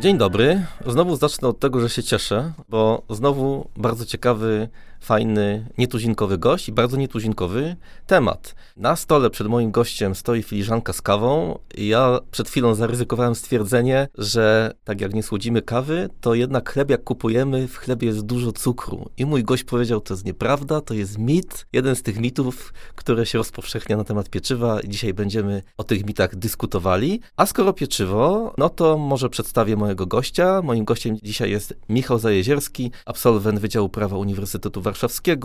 Dzień dobry. Znowu zacznę od tego, że się cieszę, bo znowu bardzo ciekawy fajny, nietuzinkowy gość i bardzo nietuzinkowy temat. Na stole przed moim gościem stoi filiżanka z kawą ja przed chwilą zaryzykowałem stwierdzenie, że tak jak nie słodzimy kawy, to jednak chleb jak kupujemy, w chlebie jest dużo cukru. I mój gość powiedział, to jest nieprawda, to jest mit, jeden z tych mitów, które się rozpowszechnia na temat pieczywa dzisiaj będziemy o tych mitach dyskutowali. A skoro pieczywo, no to może przedstawię mojego gościa. Moim gościem dzisiaj jest Michał Zajezierski, absolwent Wydziału Prawa Uniwersytetu Warszawskiego,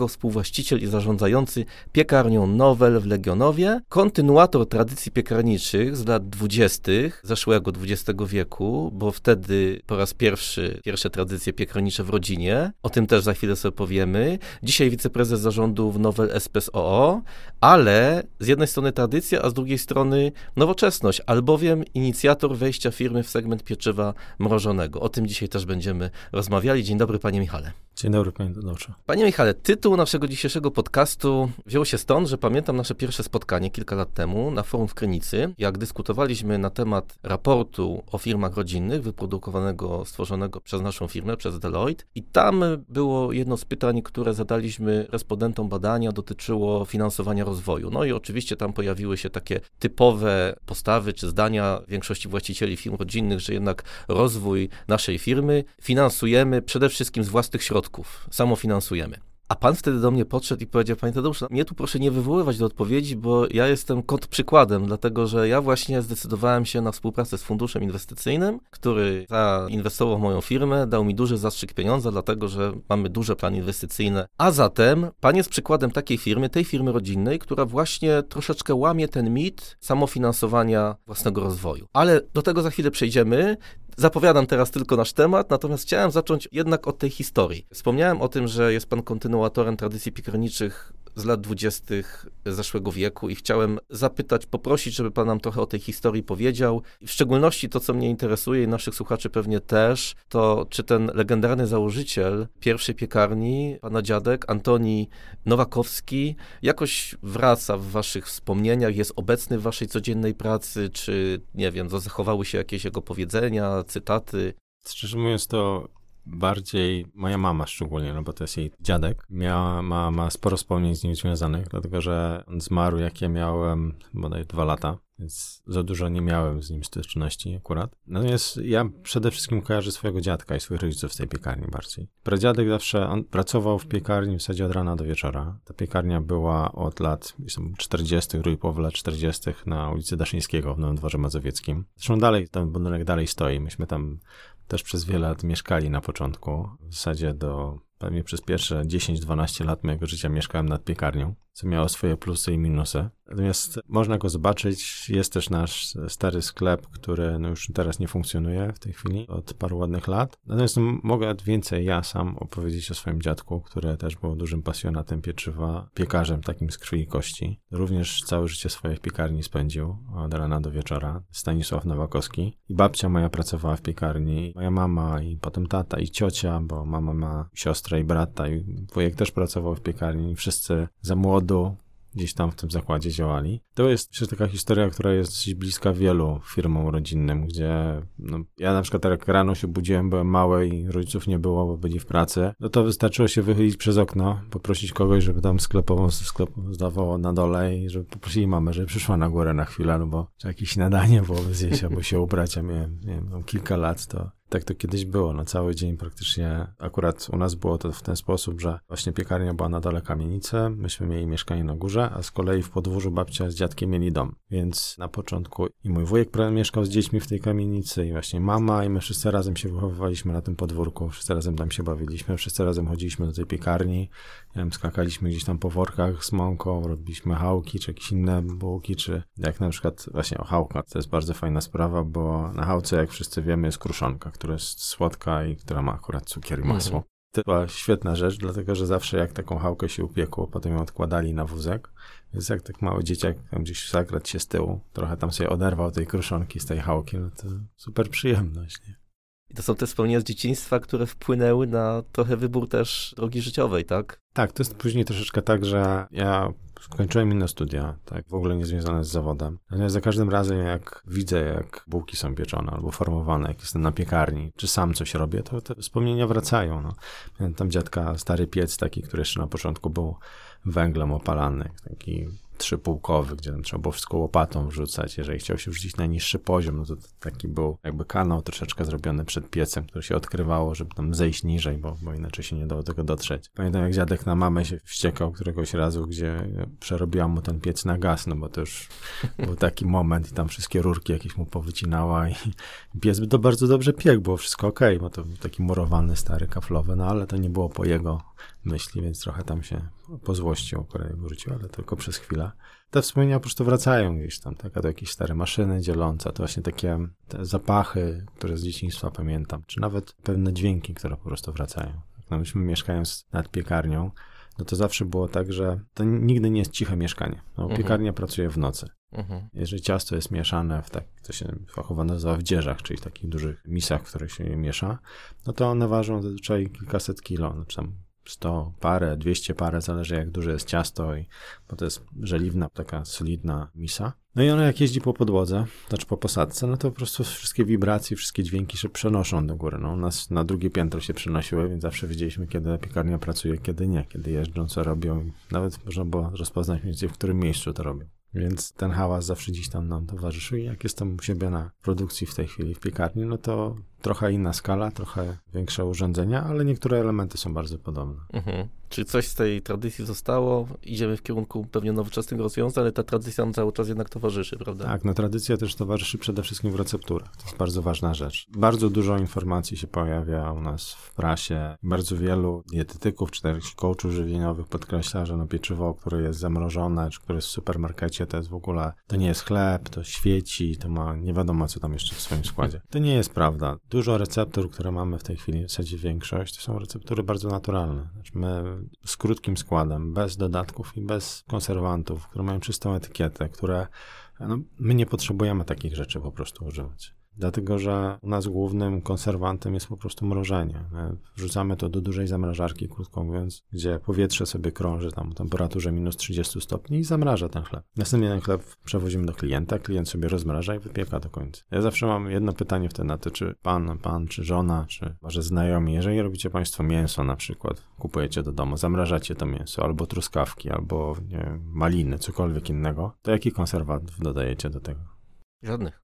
współwłaściciel i zarządzający piekarnią Nowel w Legionowie, kontynuator tradycji piekarniczych z lat dwudziestych zeszłego XX wieku, bo wtedy po raz pierwszy pierwsze tradycje piekarnicze w rodzinie. O tym też za chwilę sobie powiemy. Dzisiaj wiceprezes zarządu w Nowel SPS OO, ale z jednej strony tradycja, a z drugiej strony nowoczesność, albowiem inicjator wejścia firmy w segment pieczywa mrożonego. O tym dzisiaj też będziemy rozmawiali. Dzień dobry, panie Michale. Dzień dobry, panie Dodowcze. Panie Michale, tytuł naszego dzisiejszego podcastu wziął się stąd, że pamiętam nasze pierwsze spotkanie kilka lat temu na forum w Krynicy, jak dyskutowaliśmy na temat raportu o firmach rodzinnych wyprodukowanego, stworzonego przez naszą firmę, przez Deloitte i tam było jedno z pytań, które zadaliśmy respondentom badania, dotyczyło finansowania rozwoju. No i oczywiście tam pojawiły się takie typowe postawy czy zdania większości właścicieli firm rodzinnych, że jednak rozwój naszej firmy finansujemy przede wszystkim z własnych środków, samofinansujemy. A pan wtedy do mnie podszedł i powiedział, panie Tadeusz, mnie tu proszę nie wywoływać do odpowiedzi, bo ja jestem kontrprzykładem, dlatego że ja właśnie zdecydowałem się na współpracę z funduszem inwestycyjnym, który zainwestował w moją firmę, dał mi duży zastrzyk pieniądza, dlatego że mamy duże plany inwestycyjne. A zatem pan jest przykładem takiej firmy, tej firmy rodzinnej, która właśnie troszeczkę łamie ten mit samofinansowania własnego rozwoju. Ale do tego za chwilę przejdziemy. Zapowiadam teraz tylko nasz temat, natomiast chciałem zacząć jednak od tej historii. Wspomniałem o tym, że jest pan kontynuatorem tradycji piekarniczych z lat dwudziestych zeszłego wieku i chciałem zapytać, poprosić, żeby pan nam trochę o tej historii powiedział. W szczególności to, co mnie interesuje i naszych słuchaczy pewnie też, to czy ten legendarny założyciel pierwszej piekarni, pana dziadek Antoni Nowakowski, jakoś wraca w waszych wspomnieniach, jest obecny w waszej codziennej pracy, czy nie wiem, zachowały się jakieś jego powiedzenia, cytaty? Szczerze mówiąc, to bardziej moja mama szczególnie, no bo to jest jej dziadek, miała, ma, ma sporo wspomnień z nim związanych, dlatego że on zmarł jak ja miałem bodaj dwa lata, więc za dużo nie miałem z nim styczności akurat. Natomiast ja przede wszystkim kojarzę swojego dziadka i swoich rodziców z tej piekarni bardziej. Pradziadek zawsze, on pracował w piekarni w zasadzie od rana do wieczora. Ta piekarnia była od lat 40., drugiej połowy lat 40. na ulicy Daszyńskiego w Nowym Dworze Mazowieckim. Zresztą dalej, ten budynek dalej stoi. Myśmy tam też przez wiele lat mieszkali na początku. W zasadzie do pewnie przez pierwsze 10-12 lat mojego życia mieszkałem nad piekarnią, co miało swoje plusy i minusy. Natomiast można go zobaczyć. Jest też nasz stary sklep, który no już teraz nie funkcjonuje w tej chwili od paru ładnych lat. Natomiast no, mogę więcej ja sam opowiedzieć o swoim dziadku, który też był dużym pasjonatem pieczywa, piekarzem takim z krwi i kości. Również całe życie swoje w piekarni spędził od rana do wieczora. Stanisław Nowakowski. I babcia moja pracowała w piekarni, moja mama i potem tata i ciocia, bo mama ma siostrę i brata i wujek też pracował w piekarni. Wszyscy za młodu gdzieś tam w tym zakładzie działali. To jest myślę, taka historia, która jest dosyć bliska wielu firmom rodzinnym, gdzie no, ja na przykład jak rano się budziłem, byłem mały i rodziców nie było, bo byli w pracy, no to wystarczyło się wychylić przez okno, poprosić kogoś, żeby tam sklepową sklep zdawało na dole i żeby poprosili mamę, żeby przyszła na górę na chwilę, no bo jakieś nadanie było zjeść albo się ubrać, a miałem, nie wiem, kilka lat, to Tak to kiedyś było, na cały dzień praktycznie. Akurat u nas było to w ten sposób, że właśnie piekarnia była na dole kamienicy, myśmy mieli mieszkanie na górze, a z kolei w podwórzu babcia z dziadkiem mieli dom. Więc na początku i mój wujek mieszkał z dziećmi w tej kamienicy i właśnie mama i my wszyscy razem się wychowywaliśmy na tym podwórku, wszyscy razem tam się bawiliśmy, wszyscy razem chodziliśmy do tej piekarni, nie wiem, skakaliśmy gdzieś tam po workach z mąką, robiliśmy chałki, czy jakieś inne bułki, czy jak na przykład właśnie o chałka. To jest bardzo fajna sprawa, bo na chałce, jak wszyscy wiemy, jest kruszonka, która jest słodka i która ma akurat cukier i mhm. masło. Mhm. To była świetna rzecz, dlatego że zawsze jak taką chałkę się upiekło, potem ją odkładali na wózek, więc jak tak mały dzieciak tam gdzieś zagrać się z tyłu, trochę tam sobie oderwał tej kruszonki z tej chałki, no to super przyjemność, nie? I to są te wspomnienia z dzieciństwa, które wpłynęły na trochę wybór też drogi życiowej, tak? Tak, to jest później troszeczkę tak, że ja skończyłem inne studia, tak, w ogóle nie związane z zawodem. Natomiast za każdym razem, jak widzę, jak bułki są pieczone albo formowane, jak jestem na piekarni, czy sam coś robię, to te wspomnienia wracają. No. Pamiętam dziadka, stary piec taki, który jeszcze na początku był węglem opalany, taki trzypółkowy, gdzie trzeba było wszystko łopatą wrzucać. Jeżeli chciał się wrzucić na niższy poziom, no to taki był jakby kanał troszeczkę zrobiony przed piecem, który się odkrywało, żeby tam zejść niżej, bo, bo inaczej się nie dało tego dotrzeć. Pamiętam, jak dziadek na mamę się wściekał któregoś razu, gdzie przerobiłam mu ten piec na gaz, no bo to już był taki moment i tam wszystkie rurki jakieś mu powycinała i piec by to bardzo dobrze piekł, było wszystko ok, bo to był taki murowany, stary, kaflowy, no ale to nie było po jego myśli, więc trochę tam się pozłościł akurat wrócił, ale tylko przez chwilę. Te wspomnienia po prostu wracają gdzieś tam, tak? A to jakieś stare maszyny dzielące, to właśnie takie zapachy, które z dzieciństwa pamiętam, czy nawet pewne dźwięki, które po prostu wracają. No myśmy mieszkając nad piekarnią, no to zawsze było tak, że to nigdy nie jest ciche mieszkanie. No, mhm. Piekarnia pracuje w nocy. Mhm. Jeżeli ciasto jest mieszane w tak, co się fachowo nazywa w dzieżach, czyli w takich dużych misach, w których się je miesza, no to one ważą zazwyczaj kilkaset kilo, znaczy tam 100 parę, 200 parę, zależy jak duże jest ciasto, i, bo to jest żeliwna, taka solidna misa. No i ona jak jeździ po podłodze, znaczy po posadce, no to po prostu wszystkie wibracje, wszystkie dźwięki się przenoszą do góry. No, u nas na drugie piętro się przenosiły, więc zawsze wiedzieliśmy, kiedy piekarnia pracuje, kiedy nie, kiedy jeżdżą, co robią. Nawet można było rozpoznać w którym miejscu to robią. Więc ten hałas zawsze gdzieś tam nam towarzyszy. I jak jestem u siebie na produkcji w tej chwili w piekarni, no to trochę inna skala, trochę większe urządzenia, ale niektóre elementy są bardzo podobne. Mhm. Czy coś z tej tradycji zostało? Idziemy w kierunku pewnie nowoczesnych rozwiązań, ale ta tradycja nam cały czas jednak towarzyszy, prawda? Tak, no tradycja też towarzyszy przede wszystkim w recepturach. To jest bardzo ważna rzecz. Bardzo dużo informacji się pojawia u nas w prasie. Bardzo wielu dietetyków czy też coachów żywieniowych podkreśla, że no pieczywo, które jest zamrożone, czy które jest w supermarkecie, to jest w ogóle, to nie jest chleb, to świeci, to ma nie wiadomo co tam jeszcze w swoim składzie. To nie jest prawda. Dużo receptur, które mamy w tej chwili, w zasadzie większość, to są receptury bardzo naturalne. Znaczy my z krótkim składem, bez dodatków i bez konserwantów, które mają czystą etykietę, które no, my nie potrzebujemy takich rzeczy po prostu używać. Dlatego, że u nas głównym konserwantem jest po prostu mrożenie. Wrzucamy to do dużej zamrażarki, krótko mówiąc, gdzie powietrze sobie krąży tam o temperaturze minus 30 stopni i zamraża ten chleb. Następnie ten chleb przewozimy do klienta, klient sobie rozmraża i wypieka do końca. Ja zawsze mam jedno pytanie wtedy na to, czy pan, pan, czy żona, czy może znajomi, jeżeli robicie państwo mięso na przykład, kupujecie do domu, zamrażacie to mięso, albo truskawki, albo nie maliny, cokolwiek innego, to jaki konserwant dodajecie do tego? Żadnych.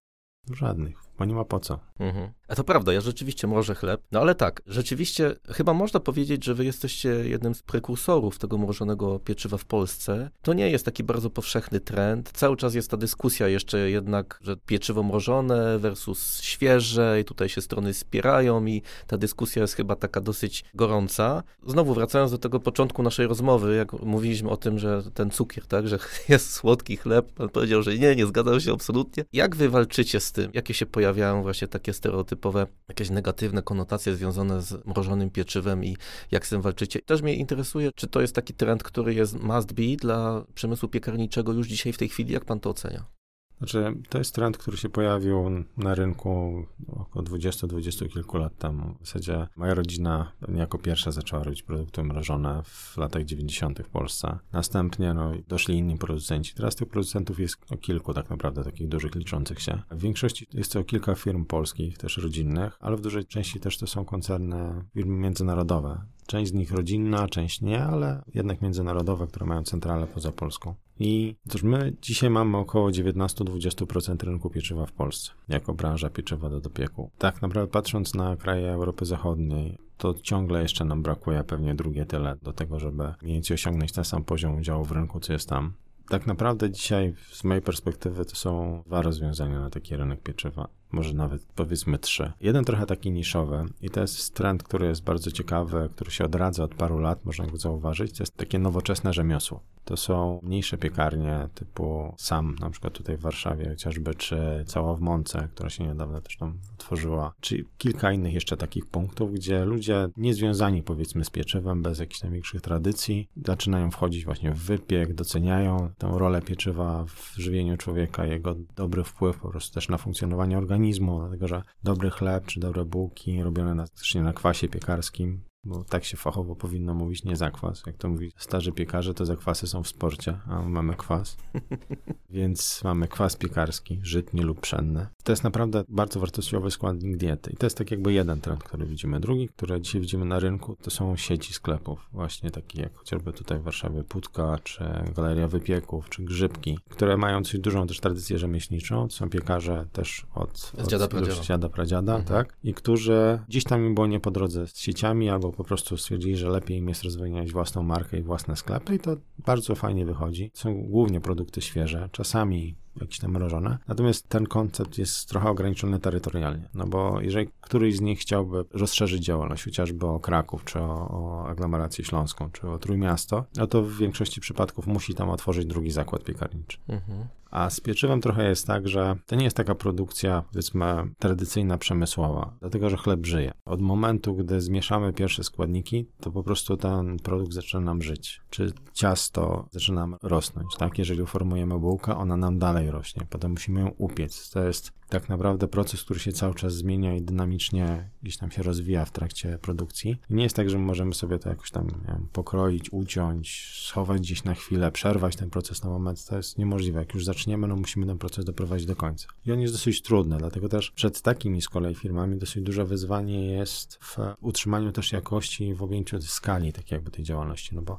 Żadnych bo nie ma po co. Mhm. A to prawda, ja rzeczywiście mrożę chleb. No ale tak, rzeczywiście chyba można powiedzieć, że wy jesteście jednym z prekursorów tego mrożonego pieczywa w Polsce. To nie jest taki bardzo powszechny trend. Cały czas jest ta dyskusja jeszcze jednak, że pieczywo mrożone versus świeże i tutaj się strony spierają i ta dyskusja jest chyba taka dosyć gorąca. Znowu wracając do tego początku naszej rozmowy, jak mówiliśmy o tym, że ten cukier, tak, że jest słodki chleb, pan powiedział, że nie, nie zgadzał się absolutnie. Jak wy walczycie z tym? Jakie się pojawiają pojawiają właśnie takie stereotypowe, jakieś negatywne konotacje związane z mrożonym pieczywem i jak z tym walczycie. Też mnie interesuje, czy to jest taki trend, który jest must be dla przemysłu piekarniczego już dzisiaj w tej chwili, jak pan to ocenia? Znaczy, to jest trend, który się pojawił na rynku około 20-20 kilku lat temu. W zasadzie moja rodzina jako pierwsza zaczęła robić produkty mrożone w latach 90. w Polsce. Następnie no, doszli inni producenci. Teraz tych producentów jest o kilku tak naprawdę, takich dużych, liczących się. W większości jest to kilka firm polskich, też rodzinnych, ale w dużej części też to są koncerny firmy międzynarodowe Część z nich rodzinna, część nie, ale jednak międzynarodowe, które mają centralę poza Polską. I cóż, my dzisiaj mamy około 19-20% rynku pieczywa w Polsce, jako branża pieczywa do dopieku. Tak naprawdę patrząc na kraje Europy Zachodniej, to ciągle jeszcze nam brakuje pewnie drugie tyle do tego, żeby mniej więcej osiągnąć ten sam poziom udziału w rynku, co jest tam. Tak naprawdę dzisiaj, z mojej perspektywy, to są dwa rozwiązania na taki rynek pieczywa może nawet powiedzmy trzy. Jeden trochę taki niszowy i to jest trend, który jest bardzo ciekawy, który się odradza od paru lat, można go zauważyć. To jest takie nowoczesne rzemiosło. To są mniejsze piekarnie typu SAM, na przykład tutaj w Warszawie chociażby, czy cała w Mące, która się niedawno też tam otworzyła, czy kilka innych jeszcze takich punktów, gdzie ludzie niezwiązani powiedzmy z pieczywem, bez jakichś największych tradycji, zaczynają wchodzić właśnie w wypiek, doceniają tę rolę pieczywa w żywieniu człowieka, jego dobry wpływ po prostu też na funkcjonowanie organizmu, organizmu, dlatego że dobry chleb czy dobre bułki robione na, na kwasie piekarskim bo tak się fachowo powinno mówić, nie zakwas. Jak to mówi starzy piekarze, to zakwasy są w sporcie, a mamy kwas. Więc mamy kwas piekarski, żytni lub pszenny. To jest naprawdę bardzo wartościowy składnik diety. I to jest tak jakby jeden trend, który widzimy. Drugi, który dzisiaj widzimy na rynku, to są sieci sklepów. Właśnie takie jak chociażby tutaj w Warszawie Putka, czy Galeria Wypieków, czy Grzybki, które mają dosyć dużą też tradycję rzemieślniczą. To są piekarze też od, od dziada pradziada, dziada, pradziada mhm. tak? I którzy gdzieś tam im było nie po drodze z sieciami albo po prostu stwierdzili, że lepiej im jest rozwijać własną markę i własne sklepy i to bardzo fajnie wychodzi. Są głównie produkty świeże, czasami jakieś tam mrożone. Natomiast ten koncept jest trochę ograniczony terytorialnie, no bo jeżeli któryś z nich chciałby rozszerzyć działalność, chociażby o Kraków, czy o, o aglomerację śląską, czy o Trójmiasto, no to w większości przypadków musi tam otworzyć drugi zakład piekarniczy. Mhm. A z pieczywem trochę jest tak, że to nie jest taka produkcja, powiedzmy, tradycyjna, przemysłowa, dlatego że chleb żyje. Od momentu, gdy zmieszamy pierwsze składniki, to po prostu ten produkt zaczyna nam żyć. Czy ciasto zaczyna nam rosnąć, tak? Jeżeli uformujemy bułkę, ona nam dalej rośnie. Potem musimy ją upiec. To jest tak naprawdę proces, który się cały czas zmienia i dynamicznie gdzieś tam się rozwija w trakcie produkcji. I nie jest tak, że możemy sobie to jakoś tam wiem, pokroić, uciąć, schować gdzieś na chwilę, przerwać ten proces na moment. To jest niemożliwe. Jak już zaczniemy, no musimy ten proces doprowadzić do końca. I on jest dosyć trudny, dlatego też przed takimi z kolei firmami dosyć duże wyzwanie jest w utrzymaniu też jakości w objęciu skali tak jakby tej działalności, no bo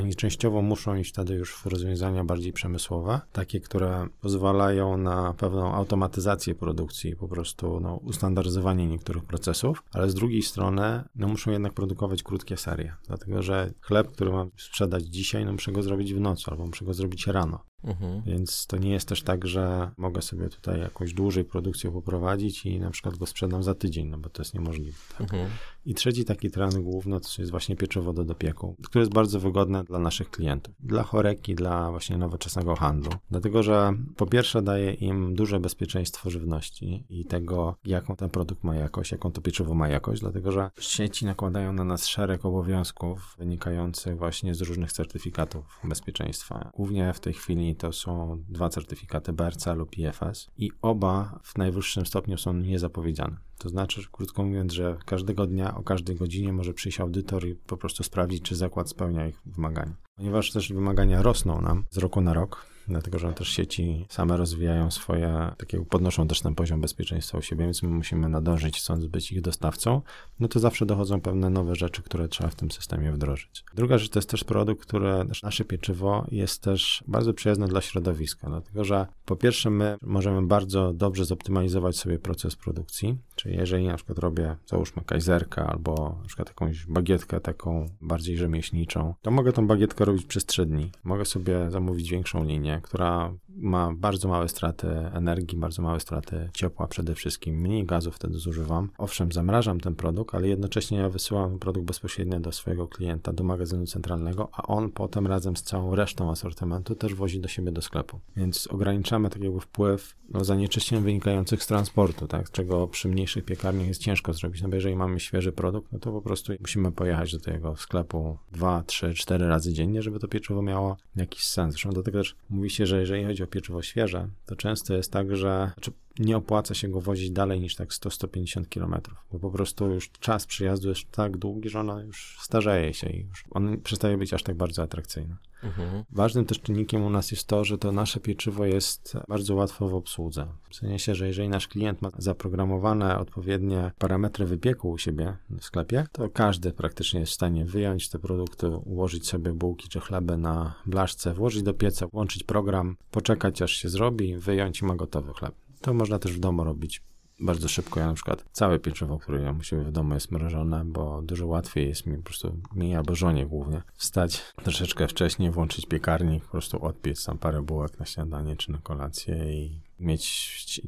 oni częściowo muszą iść wtedy już w rozwiązania bardziej przemysłowe, takie, które pozwalają na pewną automatyzację produkcji, po prostu no, ustandaryzowanie niektórych procesów, ale z drugiej strony no, muszą jednak produkować krótkie serie, dlatego że chleb, który mam sprzedać dzisiaj, no muszę go zrobić w nocy albo muszę go zrobić rano. Mhm. Więc to nie jest też tak, że mogę sobie tutaj jakąś dłużej produkcję poprowadzić i na przykład go sprzedam za tydzień, no bo to jest niemożliwe. Tak? Mhm. I trzeci taki trend główny to jest właśnie pieczywo do dopieku, które jest bardzo wygodne dla naszych klientów, dla choreki, dla właśnie nowoczesnego handlu. Dlatego, że po pierwsze daje im duże bezpieczeństwo żywności i tego, jaką ten produkt ma jakość, jaką to pieczywo ma jakość, dlatego, że sieci nakładają na nas szereg obowiązków wynikających właśnie z różnych certyfikatów bezpieczeństwa. Głównie w tej chwili to są dwa certyfikaty BRC lub IFS i oba w najwyższym stopniu są niezapowiedziane. To znaczy, krótko mówiąc, że każdego dnia o każdej godzinie może przyjść audytor i po prostu sprawdzić, czy zakład spełnia ich wymagania. Ponieważ też wymagania rosną nam z roku na rok, dlatego że też sieci same rozwijają swoje, takiego podnoszą też ten poziom bezpieczeństwa u siebie, więc my musimy nadążyć, chcąc być ich dostawcą, no to zawsze dochodzą pewne nowe rzeczy, które trzeba w tym systemie wdrożyć. Druga rzecz to jest też produkt, który, nasze pieczywo jest też bardzo przyjazne dla środowiska, dlatego że po pierwsze my możemy bardzo dobrze zoptymalizować sobie proces produkcji, czyli jeżeli na przykład robię, załóżmy kajzerkę albo na przykład jakąś bagietkę taką bardziej rzemieślniczą, to mogę tą bagietkę robić przez 3 dni. Mogę sobie zamówić większą linię, która ma bardzo małe straty energii, bardzo małe straty ciepła przede wszystkim, mniej gazu wtedy zużywam. Owszem, zamrażam ten produkt, ale jednocześnie ja wysyłam produkt bezpośrednio do swojego klienta, do magazynu centralnego, a on potem razem z całą resztą asortymentu też wozi do siebie do sklepu. Więc ograniczamy tak jakby wpływ no, zanieczyszczeń wynikających z transportu, tak, czego przy mniejszych piekarniach jest ciężko zrobić, no bo jeżeli mamy świeży produkt, no to po prostu musimy pojechać do tego sklepu dwa, trzy, cztery razy dziennie, żeby to pieczywo miało jakiś sens. Zresztą do tego też mówi się, że jeżeli chodzi o pieczywo świeże, to często jest tak, że znaczy nie opłaca się go wozić dalej niż tak 100-150 kilometrów, bo po prostu już czas przyjazdu jest tak długi, że ona już starzeje się i już on przestaje być aż tak bardzo atrakcyjny. Mhm. Ważnym też czynnikiem u nas jest to, że to nasze pieczywo jest bardzo łatwo w obsłudze. W sensie, że jeżeli nasz klient ma zaprogramowane odpowiednie parametry wypieku u siebie w sklepie, to każdy praktycznie jest w stanie wyjąć te produkty, ułożyć sobie bułki czy chleby na blaszce, włożyć do pieca, włączyć program, poczekać aż się zrobi, wyjąć i ma gotowy chleb. To można też w domu robić bardzo szybko. Ja na przykład całe pieczywo, które ja musimy w domu jest mrożone, bo dużo łatwiej jest mi po prostu, mi albo żonie głównie, wstać troszeczkę wcześniej, włączyć piekarnik, po prostu odpiec tam parę bułek na śniadanie czy na kolację i mieć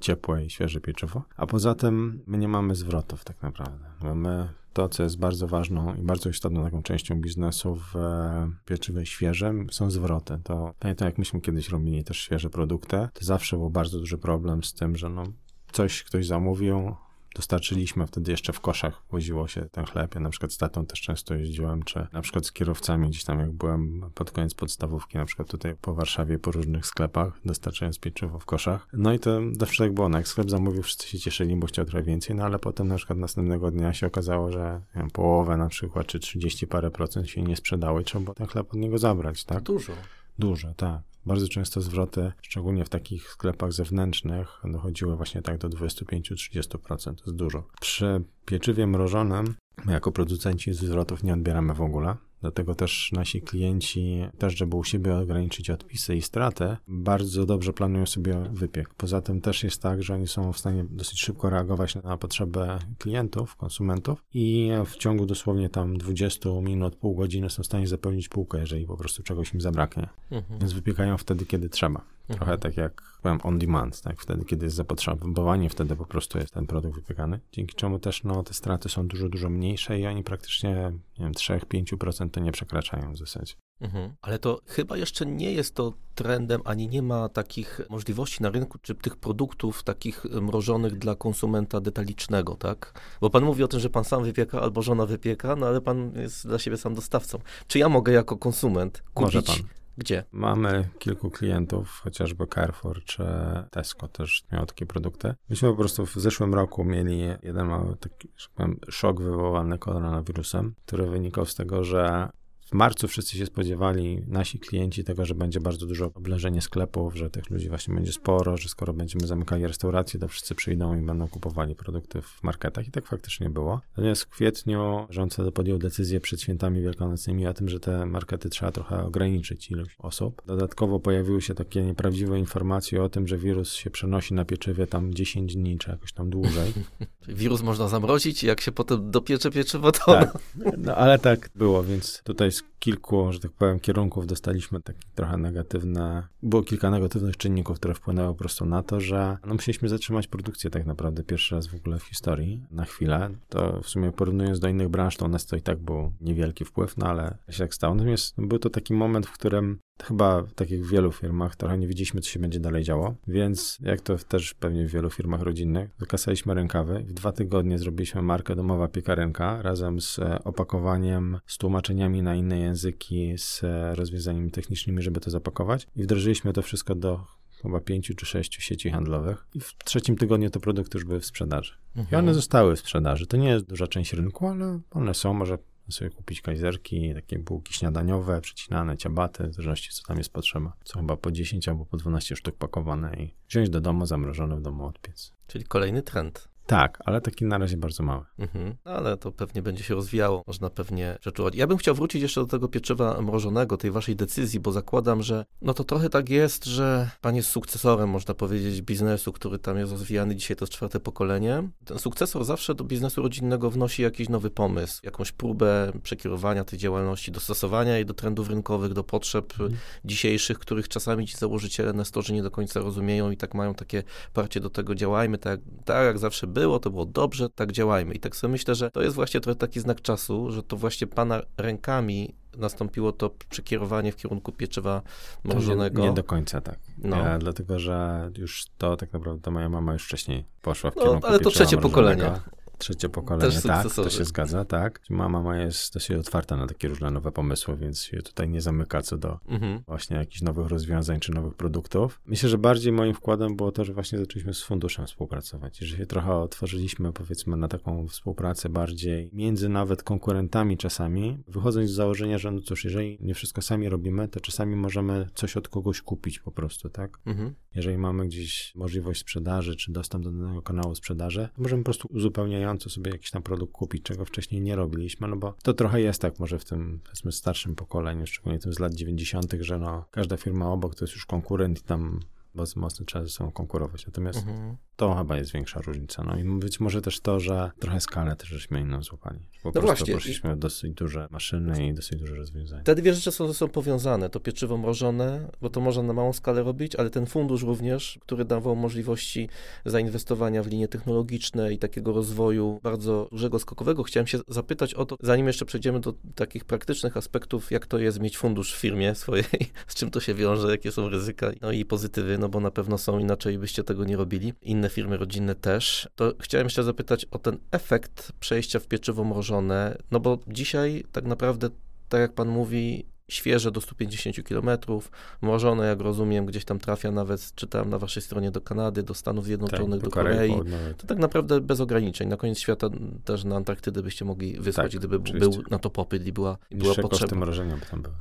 ciepłe i świeże pieczywo. A poza tym my nie mamy zwrotów tak naprawdę. Mamy to, co jest bardzo ważną i bardzo istotną taką częścią biznesu w e, pieczywie świeżym, są zwroty. To pamiętam, jak myśmy kiedyś robili też świeże produkty, to zawsze był bardzo duży problem z tym, że no, coś ktoś zamówił, dostarczyliśmy, wtedy jeszcze w koszach woziło się ten chleb. Ja na przykład z tatą też często jeździłem, czy na przykład z kierowcami gdzieś tam, jak byłem pod koniec podstawówki, na przykład tutaj po Warszawie, po różnych sklepach, dostarczając pieczywo w koszach. No i to zawsze tak było, no jak sklep zamówił, wszyscy się cieszyli, bo chciał trochę więcej, no ale potem na przykład następnego dnia się okazało, że wiem, połowę na przykład, czy 30 parę procent się nie sprzedało i trzeba było ten chleb od niego zabrać, tak? Dużo. Dużo, tak. Bardzo często zwroty, szczególnie w takich sklepach zewnętrznych, dochodziły właśnie tak do 25-30%. To jest dużo. Przy pieczywie mrożonym, jako producenci zwrotów nie odbieramy w ogóle. Dlatego też nasi klienci, też żeby u siebie ograniczyć odpisy i straty, bardzo dobrze planują sobie wypiek. Poza tym też jest tak, że oni są w stanie dosyć szybko reagować na potrzeby klientów, konsumentów i w ciągu dosłownie tam 20 minut, pół godziny są w stanie zapełnić półkę, jeżeli po prostu czegoś im zabraknie. Mhm. Więc wypiekają wtedy, kiedy trzeba. Trochę mhm. tak jak powiem on demand, tak? Wtedy, kiedy jest zapotrzebowanie, wtedy po prostu jest ten produkt wypiekany. Dzięki czemu też no, te straty są dużo, dużo mniejsze i oni praktycznie, nie wiem, 3-5% to nie przekraczają w zasadzie. Mhm. Ale to chyba jeszcze nie jest to trendem, ani nie ma takich możliwości na rynku, czy tych produktów takich mrożonych dla konsumenta detalicznego, tak? Bo pan mówi o tym, że pan sam wypieka albo żona wypieka, no ale pan jest dla siebie sam dostawcą. Czy ja mogę jako konsument kupić gdzie? Mamy kilku klientów, chociażby Carrefour czy Tesco też miało takie produkty. Myśmy po prostu w zeszłym roku mieli jeden mały taki, że powiem, szok wywołany koronawirusem, który wynikał z tego, że w marcu wszyscy się spodziewali, nasi klienci, tego, że będzie bardzo dużo oblężenie sklepów, że tych ludzi właśnie będzie sporo, że skoro będziemy zamykali restauracje, to wszyscy przyjdą i będą kupowali produkty w marketach. I tak faktycznie było. Natomiast w kwietniu rząd podjął decyzję przed świętami wielkanocnymi o tym, że te markety trzeba trochę ograniczyć ilość osób. Dodatkowo pojawiły się takie nieprawdziwe informacje o tym, że wirus się przenosi na pieczywie tam 10 dni, czy jakoś tam dłużej. wirus można zamrozić i jak się potem dopiecze pieczywo, to... Tak, no ale tak było, więc tutaj z kilku, że tak powiem, kierunków dostaliśmy takie trochę negatywne, było kilka negatywnych czynników, które wpłynęły po prostu na to, że no, musieliśmy zatrzymać produkcję tak naprawdę pierwszy raz w ogóle w historii, na chwilę. To w sumie porównując do innych branż, to u nas to i tak był niewielki wpływ, no ale się tak stało. Natomiast był to taki moment, w którym Chyba tak jak w wielu firmach, trochę nie widzieliśmy, co się będzie dalej działo, więc jak to też pewnie w wielu firmach rodzinnych, wykasaliśmy rękawy. W dwa tygodnie zrobiliśmy markę Domowa Piekarenka razem z e, opakowaniem, z tłumaczeniami na inne języki, z e, rozwiązaniami technicznymi, żeby to zapakować i wdrożyliśmy to wszystko do chyba pięciu czy sześciu sieci handlowych i w trzecim tygodniu te produkty już były w sprzedaży. Mhm. I one zostały w sprzedaży. To nie jest duża część rynku, ale one są, może sobie kupić kajzerki, takie bułki śniadaniowe, przecinane, ciabaty, w zależności co tam jest potrzeba. Co chyba po 10 albo po 12 sztuk pakowane i wziąć do domu, zamrożone w domu odpiec. Czyli kolejny trend. Tak, ale taki na razie bardzo mały. Mhm. Ale to pewnie będzie się rozwijało, można pewnie rzeczuwać. Ja bym chciał wrócić jeszcze do tego pieczywa mrożonego, tej waszej decyzji, bo zakładam, że no to trochę tak jest, że pan jest sukcesorem, można powiedzieć, biznesu, który tam jest rozwijany. Dzisiaj to jest czwarte pokolenie. Ten sukcesor zawsze do biznesu rodzinnego wnosi jakiś nowy pomysł, jakąś próbę przekierowania tej działalności, dostosowania jej do trendów rynkowych, do potrzeb mhm. dzisiejszych, których czasami ci założyciele na storze nie do końca rozumieją i tak mają takie parcie do tego, działajmy tak, tak jak zawsze było, to było dobrze, tak działajmy. I tak sobie myślę, że to jest właśnie trochę taki znak czasu, że to właśnie pana rękami nastąpiło to przekierowanie w kierunku pieczywa mrożonego. Nie, nie do końca tak. No. Ja, dlatego, że już to tak naprawdę moja mama już wcześniej poszła w no, kierunku ale to trzecie pokolenie. Trzecie pokolenie, Też tak, to się zgadza, tak. Mama moja jest dosyć otwarta na takie różne nowe pomysły, więc się tutaj nie zamyka co do Mhm. właśnie jakichś nowych rozwiązań czy nowych produktów. Myślę, że bardziej moim wkładem było to, że właśnie zaczęliśmy z funduszem współpracować i że się trochę otworzyliśmy, powiedzmy, na taką współpracę bardziej między nawet konkurentami czasami, wychodząc z założenia, że no cóż, jeżeli nie wszystko sami robimy, to czasami możemy coś od kogoś kupić po prostu, tak? Mhm. Jeżeli mamy gdzieś możliwość sprzedaży, czy dostęp do danego kanału sprzedaży, możemy po prostu uzupełniająco sobie jakiś tam produkt kupić, czego wcześniej nie robiliśmy, no bo to trochę jest tak może w tym, starszym pokoleniu, szczególnie tym z lat 90., że no, każda firma obok to jest już konkurent i tam bardzo mocno trzeba ze sobą konkurować. Natomiast Mhm. to chyba jest większa różnica. No i być może też to, że trochę skalę też żeśmy inną złapali. Po No właśnie. poszliśmy w dosyć duże maszyny i dosyć duże rozwiązania. Te dwie rzeczy są ze sobą powiązane. To pieczywo mrożone, bo to można na małą skalę robić, ale ten fundusz również, który dawał możliwości zainwestowania w linie technologiczne i takiego rozwoju bardzo dużego, skokowego. Chciałem się zapytać o to, zanim jeszcze przejdziemy do takich praktycznych aspektów, jak to jest mieć fundusz w firmie swojej, z czym to się wiąże, jakie są ryzyka, no i pozytywy, no bo na pewno są, inaczej byście tego nie robili. Inne firmy rodzinne też. To chciałem jeszcze zapytać o ten efekt przejścia w pieczywo mrożone, no bo dzisiaj tak naprawdę tak jak pan mówi, świeże do 150 km, mrożone, jak rozumiem, gdzieś tam trafia nawet, czytałem na waszej stronie, do Kanady, do Stanów Zjednoczonych, do Korei. To tak naprawdę bez ograniczeń. Na koniec świata też na Antarktydę byście mogli wysłać, Tak, gdyby oczywiście. był na to popyt i była, i była Niższe koszty potrzeba. mrożenia by tam były.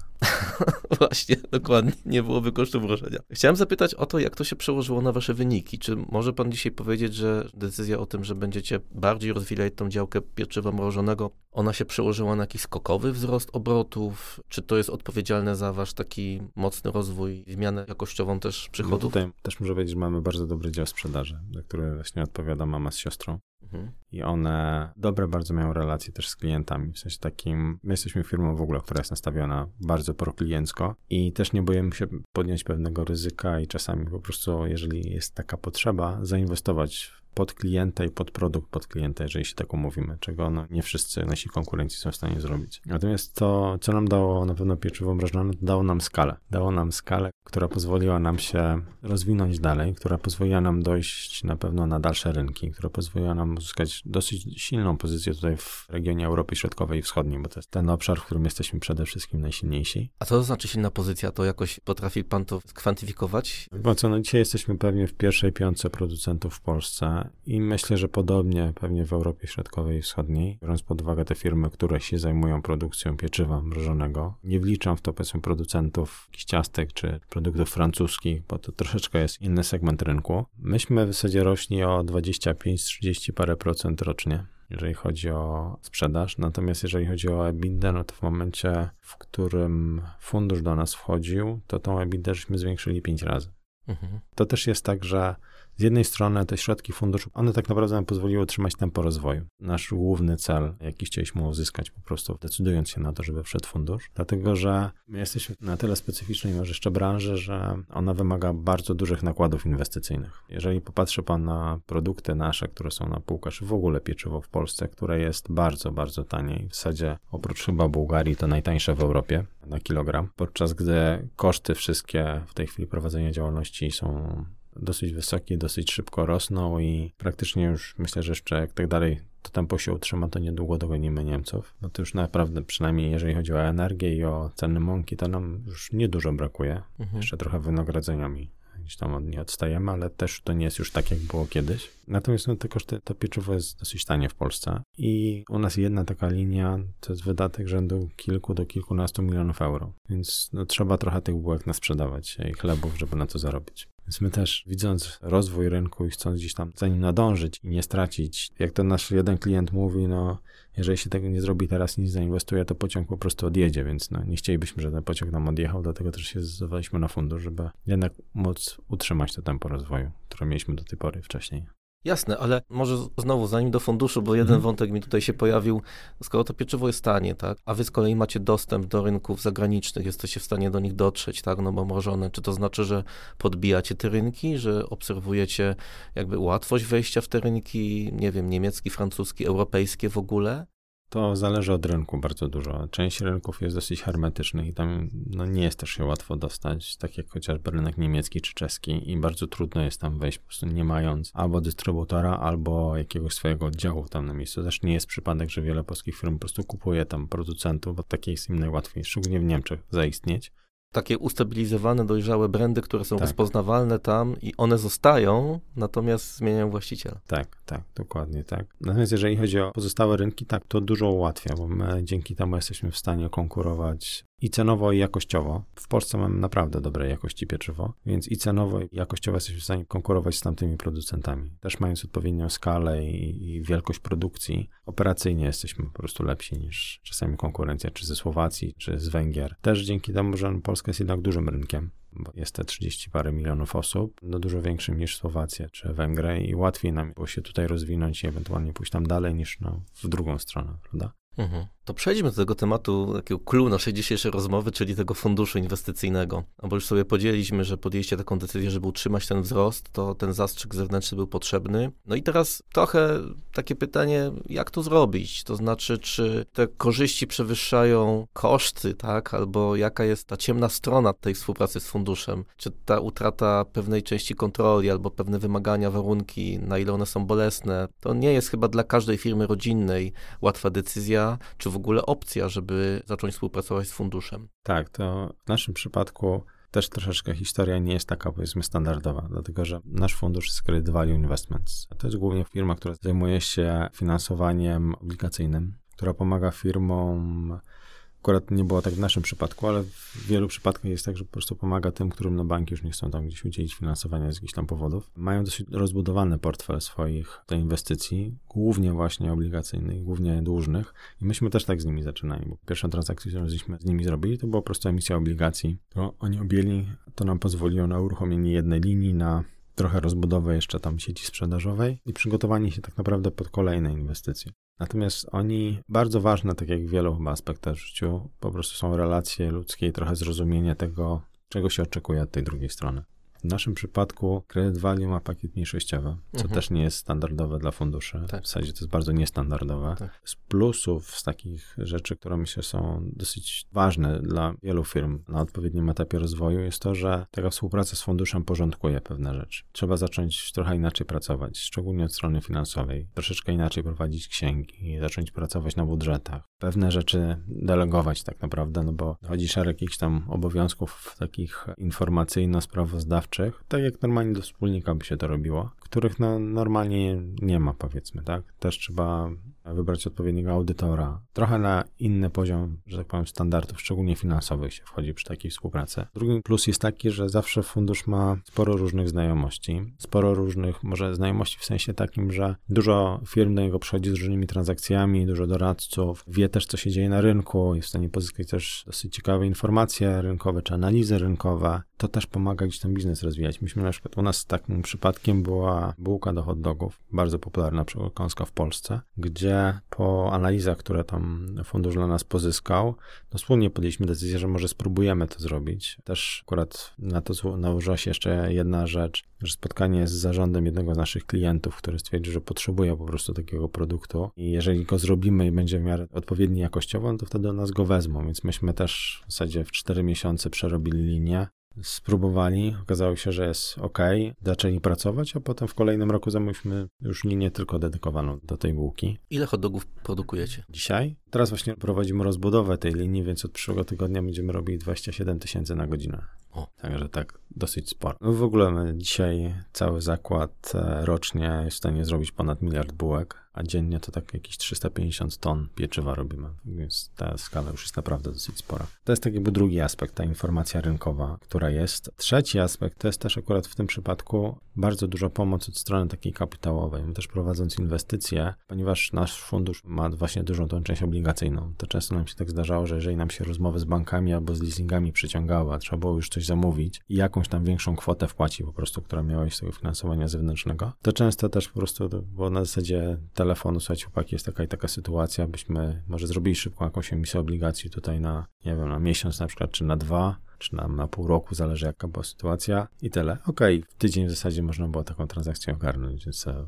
Właśnie, dokładnie. Nie byłoby kosztu mrożenia. Chciałem zapytać o to, jak to się przełożyło na wasze wyniki. Czy może pan dzisiaj powiedzieć, że decyzja o tym, że będziecie bardziej rozwijać tą działkę pieczywa mrożonego, ona się przełożyła na jakiś skokowy wzrost obrotów? Czy to jest odpowiedzialne za wasz taki mocny rozwój, zmianę jakościową też No przychodów? tutaj też muszę powiedzieć, że mamy bardzo dobry dział sprzedaży, za który właśnie odpowiada mama z siostrą. Mhm. I one dobre bardzo mają relacje też z klientami. W sensie takim, my jesteśmy firmą w ogóle, która jest nastawiona bardzo prokliencko i też nie boimy się podjąć pewnego ryzyka i czasami po prostu, jeżeli jest taka potrzeba, zainwestować pod klienta i pod produkt pod klienta, jeżeli się tak umówimy, czego no, nie wszyscy nasi konkurenci są w stanie zrobić. Natomiast to, co nam dało na pewno pieczywo mrożone, to dało nam skalę. Dało nam skalę, która pozwoliła nam się rozwinąć dalej, która pozwoliła nam dojść na pewno na dalsze rynki, która pozwoliła nam uzyskać dosyć silną pozycję tutaj w regionie Europy Środkowej i Wschodniej, bo to jest ten obszar, w którym jesteśmy przede wszystkim najsilniejsi. A co to znaczy silna pozycja? To jakoś potrafi pan to skwantyfikować? Bo co, no dzisiaj jesteśmy pewnie w pierwszej piątce producentów w Polsce i myślę, że podobnie pewnie w Europie Środkowej i Wschodniej, biorąc pod uwagę te firmy, które się zajmują produkcją pieczywa mrożonego. Nie wliczam w to powiedzmy producentów ciastek czy produktów francuskich, bo to troszeczkę jest inny segment rynku. Myśmy w zasadzie rośli o 25-30 parę procent rocznie jeżeli chodzi o sprzedaż. Natomiast jeżeli chodzi o EBITDA, no to w momencie, w którym fundusz do nas wchodził, to tą EBITDA żeśmy zwiększyli 5 razy. Mhm. To też jest tak, że z jednej strony te środki funduszu, one tak naprawdę nam pozwoliły utrzymać tempo rozwoju. Nasz główny cel, jaki chcieliśmy uzyskać po prostu decydując się na to, żeby wszedł fundusz, dlatego że my jesteśmy na tyle specyficznej może jeszcze branży, że ona wymaga bardzo dużych nakładów inwestycyjnych. Jeżeli popatrzy pan na produkty nasze, które są na półkach, czy w ogóle pieczywo w Polsce, które jest bardzo, bardzo tanie, w zasadzie oprócz chyba Bułgarii to najtańsze w Europie na kilogram, podczas gdy koszty wszystkie w tej chwili prowadzenia działalności są dosyć wysokie, dosyć szybko rosną i praktycznie już myślę, że jeszcze jak tak dalej to tempo się utrzyma, to niedługo dogonimy Niemców. No to już naprawdę, przynajmniej jeżeli chodzi o energię i o ceny mąki, to nam już niedużo brakuje. Mhm. Jeszcze trochę wynagrodzeniami gdzieś tam od nie odstajemy, ale też to nie jest już tak, jak było kiedyś. Natomiast no, te koszty, to pieczywo jest dosyć tanie w Polsce i u nas jedna taka linia to jest wydatek rzędu kilku do kilkunastu milionów euro, więc no, trzeba trochę tych bułek nasprzedawać i chlebów, żeby na to zarobić. Więc my też, widząc rozwój rynku i chcąc gdzieś tam za nim nadążyć i nie stracić, jak to nasz jeden klient mówi, no jeżeli się tego nie zrobi teraz, nic zainwestuje, to pociąg po prostu odjedzie, więc no, nie chcielibyśmy, żeby ten pociąg nam odjechał, dlatego też się zdecydowaliśmy na fundusz, żeby jednak móc utrzymać to tempo rozwoju, które mieliśmy do tej pory wcześniej. Jasne, ale może znowu, zanim do funduszu, bo jeden Mhm. wątek mi tutaj się pojawił, skoro to pieczywo jest tanie, tak, a wy z kolei macie dostęp do rynków zagranicznych, jesteście w stanie do nich dotrzeć, tak, no bo mrożone, czy to znaczy, że podbijacie te rynki, że obserwujecie jakby łatwość wejścia w te rynki, nie wiem, niemiecki, francuski, europejskie w ogóle? To zależy od rynku bardzo dużo. Część rynków jest dosyć hermetycznych i tam no, nie jest też się łatwo dostać, tak jak chociażby rynek niemiecki czy czeski i bardzo trudno jest tam wejść po prostu nie mając albo dystrybutora, albo jakiegoś swojego oddziału tam na miejscu. Też nie jest przypadek, że wiele polskich firm po prostu kupuje tam producentów, bo takie jest im najłatwiej, szczególnie w Niemczech, zaistnieć takie ustabilizowane, dojrzałe brandy, które są tak. rozpoznawalne tam i one zostają, natomiast zmieniają właściciela. Tak, tak, dokładnie tak. Natomiast jeżeli chodzi o pozostałe rynki, tak, to dużo ułatwia, bo my dzięki temu jesteśmy w stanie konkurować i cenowo, i jakościowo. W Polsce mamy naprawdę dobrej jakości pieczywo, więc i cenowo, i jakościowo jesteśmy w stanie konkurować z tamtymi producentami. Też mając odpowiednią skalę i, i, wielkość produkcji, operacyjnie jesteśmy po prostu lepsi niż czasami konkurencja, czy ze Słowacji, czy z Węgier. Też dzięki temu, że Polska jest jednak dużym rynkiem, bo jest te 30 parę milionów osób, no dużo większym niż Słowacja czy Węgry i łatwiej nam było się tutaj rozwinąć i ewentualnie pójść tam dalej niż no, w drugą stronę, prawda? Mhm. To przejdźmy do tego tematu, takiego clue naszej dzisiejszej rozmowy, czyli tego funduszu inwestycyjnego. No bo już sobie podzieliśmy, że podjęliście taką decyzję, żeby utrzymać ten wzrost, to ten zastrzyk zewnętrzny był potrzebny. No i teraz trochę takie pytanie, jak to zrobić? To znaczy, czy te korzyści przewyższają koszty, tak? Albo jaka jest ta ciemna strona tej współpracy z funduszem? Czy ta utrata pewnej części kontroli albo pewne wymagania, warunki, na ile one są bolesne? To nie jest chyba dla każdej firmy rodzinnej łatwa decyzja, czy w ogóle opcja, żeby zacząć współpracować z funduszem. Tak, to w naszym przypadku też troszeczkę historia nie jest taka, powiedzmy, standardowa, dlatego że nasz fundusz jest Credit Value Investments. To jest głównie firma, która zajmuje się finansowaniem obligacyjnym, która pomaga firmom Akurat nie było tak w naszym przypadku, ale w wielu przypadkach jest tak, że po prostu pomaga tym, którym no banki już nie chcą tam gdzieś udzielić finansowania z jakichś tam powodów. Mają dosyć rozbudowany portfel swoich te inwestycji, głównie właśnie obligacyjnych, głównie dłużnych i myśmy też tak z nimi zaczynali, bo pierwszą transakcję, którą żeśmy z nimi zrobili, to była po prostu emisja obligacji, oni objęli, to nam pozwoliło na uruchomienie jednej linii, na trochę rozbudowę jeszcze tam sieci sprzedażowej i przygotowanie się tak naprawdę pod kolejne inwestycje. Natomiast oni, bardzo ważne, tak jak w wielu chyba aspektach w życiu, po prostu są relacje ludzkie i trochę zrozumienie tego, czego się oczekuje od tej drugiej strony. W naszym przypadku Credit Value ma pakiet mniejszościowy, co mhm. też nie jest standardowe dla funduszy. Tak. W zasadzie to jest bardzo niestandardowe. Tak. Z plusów, z takich rzeczy, które myślę są dosyć ważne dla wielu firm na odpowiednim etapie rozwoju, jest to, że taka współpraca z funduszem porządkuje pewne rzeczy. Trzeba zacząć trochę inaczej pracować, szczególnie od strony finansowej. Troszeczkę inaczej prowadzić księgi, zacząć pracować na budżetach. Pewne rzeczy delegować tak naprawdę, no bo chodzi szereg jakichś tam obowiązków takich informacyjno-sprawozdawczych, tak jak normalnie do wspólnika by się to robiło, których no, normalnie nie ma, powiedzmy, tak? Też trzeba wybrać odpowiedniego audytora. Trochę na inny poziom, że tak powiem, standardów, szczególnie finansowych się wchodzi przy takiej współpracy. Drugi plus jest taki, że zawsze fundusz ma sporo różnych znajomości, sporo różnych, może znajomości w sensie takim, że dużo firm do niego przychodzi z różnymi transakcjami, dużo doradców, wie też, co się dzieje na rynku, jest w stanie pozyskać też dosyć ciekawe informacje rynkowe czy analizy rynkowe. To też pomaga gdzieś ten biznes rozwijać. Myśmy na przykład u nas takim przypadkiem była bułka do hot dogów, bardzo popularna przekąska w Polsce, gdzie po analizach, które tam fundusz dla nas pozyskał, no wspólnie podjęliśmy decyzję, że może spróbujemy to zrobić. Też akurat na to nałożyła się jeszcze jedna rzecz, że spotkanie z zarządem jednego z naszych klientów, który stwierdził, że potrzebuje po prostu takiego produktu i jeżeli go zrobimy i będzie w miarę odpowiedni jakościowo, no to wtedy nas go wezmą, więc myśmy też w zasadzie w 4 miesiące przerobili linię, spróbowali, okazało się, że jest ok, zaczęli pracować, a potem w kolejnym roku zamówiliśmy już linię tylko dedykowaną do tej bułki. Ile hot dogów produkujecie? Dzisiaj? Teraz właśnie prowadzimy rozbudowę tej linii, więc od przyszłego tygodnia będziemy robili 27 tysięcy na godzinę. O. Także tak, dosyć sporo. No w ogóle my dzisiaj cały zakład e, rocznie jest w stanie zrobić ponad miliard bułek a dziennie to tak jakieś 350 ton pieczywa robimy, więc ta skala już jest naprawdę dosyć spora. To jest tak jakby drugi aspekt, ta informacja rynkowa, która jest. Trzeci aspekt to jest też akurat w tym przypadku bardzo duża pomoc od strony takiej kapitałowej. My też prowadząc inwestycje, ponieważ nasz fundusz ma właśnie dużą tą część obligacyjną, to często nam się tak zdarzało, że jeżeli nam się rozmowy z bankami albo z leasingami przyciągały, a trzeba było już coś zamówić i jakąś tam większą kwotę wpłacić po prostu, która miała iść z tego finansowania zewnętrznego, to często też po prostu było na zasadzie telefonu, słuchajcie, chłopaki, jest taka i taka sytuacja, byśmy może zrobili szybko jakąś emisję obligacji tutaj na, nie wiem, na miesiąc na przykład, czy na dwa, czy na, na pół roku, zależy jaka była sytuacja i tyle. Okej, okay, w tydzień w zasadzie można było taką transakcję ogarnąć, więc e,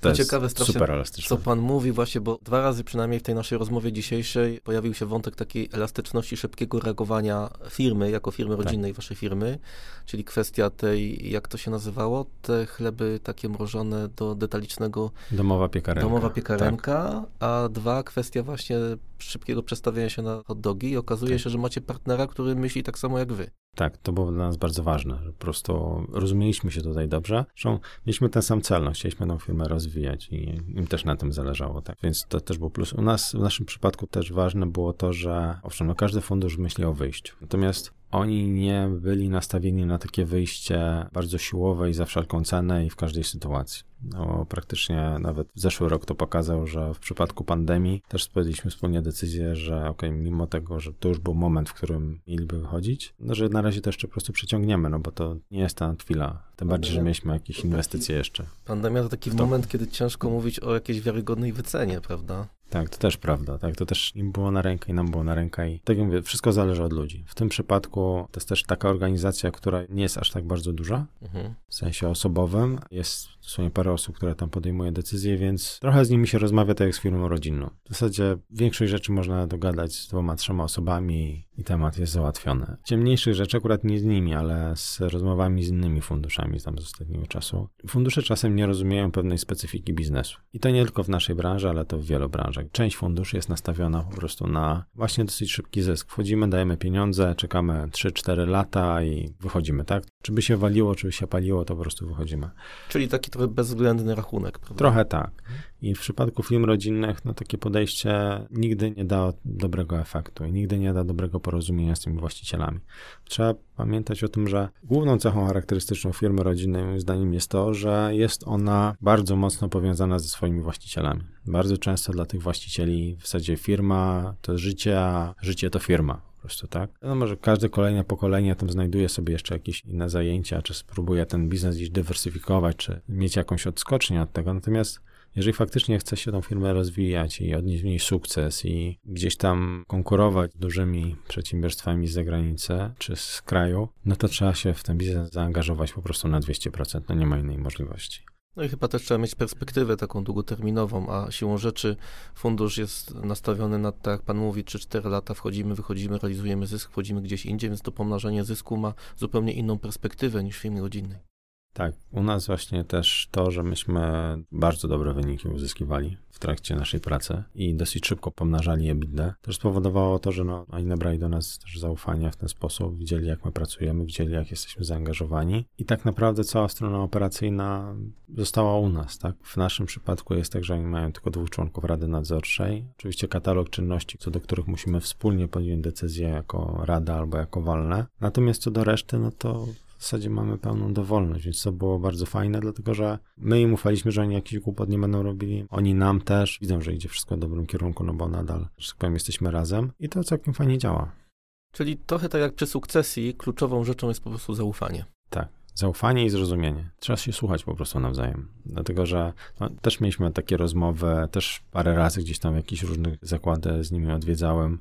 To, to ciekawe strasznie, super elastyczne. co pan mówi właśnie, bo dwa razy przynajmniej w tej naszej rozmowie dzisiejszej pojawił się wątek takiej elastyczności, szybkiego reagowania firmy, jako firmy tak. rodzinnej tak. waszej firmy, czyli kwestia tej, jak to się nazywało, te chleby takie mrożone do detalicznego... Domowa piekarenka. Domowa piekarenka, tak. a dwa, kwestia właśnie szybkiego przestawienia się na hot dogi i okazuje tak. się, że macie partnera, który myśli tak samo jak wy. Tak, to było dla nas bardzo ważne, że po prostu rozumieliśmy się tutaj dobrze. Zresztą mieliśmy ten sam cel, no, chcieliśmy tę firmę rozwijać i im też na tym zależało, tak. Więc to też był plus. U nas, w naszym przypadku też ważne było to, że owszem, no każdy fundusz myśli o wyjściu. Natomiast oni nie byli nastawieni na takie wyjście bardzo siłowe i za wszelką cenę i w każdej sytuacji. No, praktycznie nawet zeszły rok to pokazał, że w przypadku pandemii też podjęliśmy wspólnie decyzję, że ok, mimo tego, że to już był moment, w którym mieliby wychodzić, no, że na razie to jeszcze po prostu przeciągniemy, no bo to nie jest ta chwila. Tym bardziej, że mieliśmy jakieś inwestycje jeszcze. Pandemia to taki moment, kiedy ciężko mówić o jakiejś wiarygodnej wycenie, prawda? Tak, to też prawda. Tak, to też im było na rękę i nam było na rękę. I tak jak mówię, wszystko zależy od ludzi. W tym przypadku to jest też taka organizacja, która nie jest aż tak bardzo duża, mhm. w sensie osobowym. Jest dosłownie parę osób, które tam podejmuje decyzje, więc trochę z nimi się rozmawia tak jak z firmą rodzinną. W zasadzie większość rzeczy można dogadać z dwoma, trzema osobami i temat jest załatwiony. Ciemniejszych rzeczy akurat nie z nimi, ale z rozmowami z innymi funduszami tam z ostatniego czasu. Fundusze czasem nie rozumieją pewnej specyfiki biznesu. I to nie tylko w naszej branży, ale to w wielu branżach. Część funduszy jest nastawiona po prostu na właśnie dosyć szybki zysk. Wchodzimy, dajemy pieniądze, czekamy 3-4 lata i wychodzimy, tak? Czy by się waliło, czy by się paliło, to po prostu wychodzimy. Czyli taki bezwzględny rachunek, prawda? Trochę tak. I w przypadku firm rodzinnych, no takie podejście nigdy nie da dobrego efektu i nigdy nie da dobrego porozumienia z tymi właścicielami. Trzeba pamiętać o tym, że główną cechą charakterystyczną firmy rodzinnej, moim zdaniem, jest to, że jest ona bardzo mocno powiązana ze swoimi właścicielami. Bardzo często dla tych właścicieli w zasadzie firma to życie, a życie to firma po prostu, tak? No może każde kolejne pokolenie tam znajduje sobie jeszcze jakieś inne zajęcia, czy spróbuje ten biznes gdzieś dywersyfikować, czy mieć jakąś odskocznię od tego. Natomiast jeżeli faktycznie chce się tą firmę rozwijać i odnieść w niej sukces i gdzieś tam konkurować z dużymi przedsiębiorstwami z zagranicy czy z kraju, no to trzeba się w ten biznes zaangażować po prostu na 200%. No nie ma innej możliwości. No i chyba też trzeba mieć perspektywę taką długoterminową, a siłą rzeczy fundusz jest nastawiony na, tak jak pan mówi, 3-4 lata wchodzimy, wychodzimy, realizujemy zysk, wchodzimy gdzieś indziej, więc to pomnażanie zysku ma zupełnie inną perspektywę niż w firmie rodzinnej. Tak, u nas właśnie też to, że myśmy bardzo dobre wyniki uzyskiwali w trakcie naszej pracy i dosyć szybko pomnażali EBITDA, też spowodowało to, że no, oni nabrali do nas też zaufania w ten sposób, widzieli jak my pracujemy, widzieli jak jesteśmy zaangażowani i tak naprawdę cała strona operacyjna została u nas, tak? W naszym przypadku jest tak, że oni mają tylko dwóch członków Rady Nadzorczej, oczywiście katalog czynności, co do których musimy wspólnie podjąć decyzję jako Rada albo jako walne, natomiast co do reszty, no to w zasadzie mamy pełną dowolność, więc to było bardzo fajne, dlatego że my im ufaliśmy, że oni jakiś głupot nie będą robili. Oni nam też widzą, że idzie wszystko w dobrym kierunku, no bo nadal, że tak powiem, jesteśmy razem i to całkiem fajnie działa. Czyli trochę tak jak przy sukcesji, kluczową rzeczą jest po prostu zaufanie. Tak. Zaufanie i zrozumienie. Trzeba się słuchać po prostu nawzajem. Dlatego, że no, też mieliśmy takie rozmowy, też parę razy gdzieś tam jakieś różne zakłady z nimi odwiedzałem.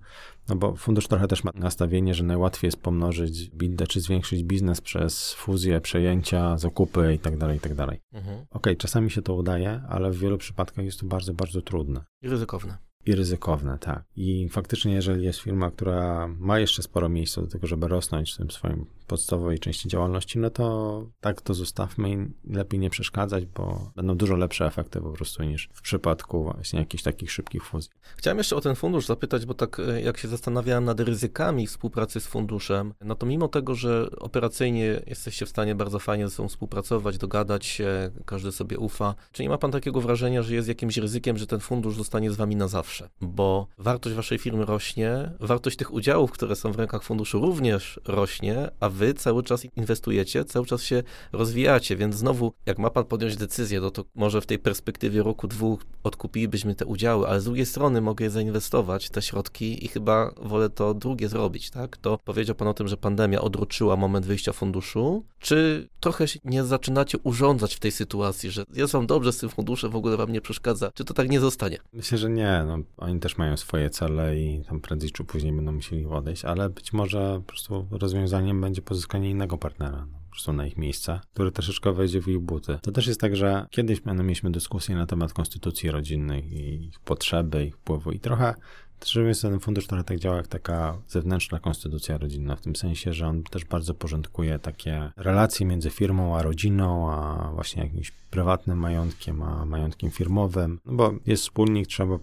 No bo fundusz trochę też ma nastawienie, że najłatwiej jest pomnożyć bindę, czy zwiększyć biznes przez fuzję, przejęcia, zakupy i tak dalej, i tak dalej. Mhm. Okej, okay, czasami się to udaje, ale w wielu przypadkach jest to bardzo, bardzo trudne. I ryzykowne i ryzykowne, tak. I faktycznie, jeżeli jest firma, która ma jeszcze sporo miejsca do tego, żeby rosnąć w tym swoim podstawowej części działalności, no to tak to zostawmy i lepiej nie przeszkadzać, bo będą dużo lepsze efekty po prostu niż w przypadku właśnie jakichś takich szybkich fuzji. Chciałem jeszcze o ten fundusz zapytać, bo tak e, jak się zastanawiałem nad ryzykami współpracy z funduszem, no to mimo tego, że operacyjnie jesteście w stanie bardzo fajnie ze sobą współpracować, dogadać się, każdy sobie ufa, czy nie ma pan takiego wrażenia, że jest jakimś ryzykiem, że ten fundusz zostanie z wami na zawsze? zawsze, bo wartość waszej firmy rośnie, wartość tych udziałów, które są w rękach funduszu również rośnie, a wy cały czas inwestujecie, cały czas się rozwijacie, więc znowu, jak ma pan podjąć decyzję, no to może w tej perspektywie roku, dwóch odkupilibyśmy te udziały, ale z drugiej strony mogę zainwestować, te środki i chyba wolę to drugie zrobić, tak? To powiedział pan o tym, że pandemia odroczyła moment wyjścia funduszu. Czy trochę nie zaczynacie urządzać w tej sytuacji, że jest wam dobrze z tym funduszem, w ogóle wam nie przeszkadza? Czy to tak nie zostanie? Myślę, że nie. No, oni też mają swoje cele i tam prędzej czy później będą musieli odejść, ale być może po prostu rozwiązaniem będzie pozyskanie innego partnera. No, prostu na ich miejsce, który troszeczkę wejdzie w ich buty. To też jest tak, że kiedyś mieliśmy dyskusję na temat konstytucji rodzinnej i ich potrzeby, ich wpływu i trochę też jest ten fundusz trochę tak działa jak taka zewnętrzna konstytucja rodzinna, w tym sensie, że on też bardzo porządkuje takie relacje między firmą a rodziną, a właśnie jakimś prywatnym majątkiem, a majątkiem firmowym, no bo jest wspólnik, trzeba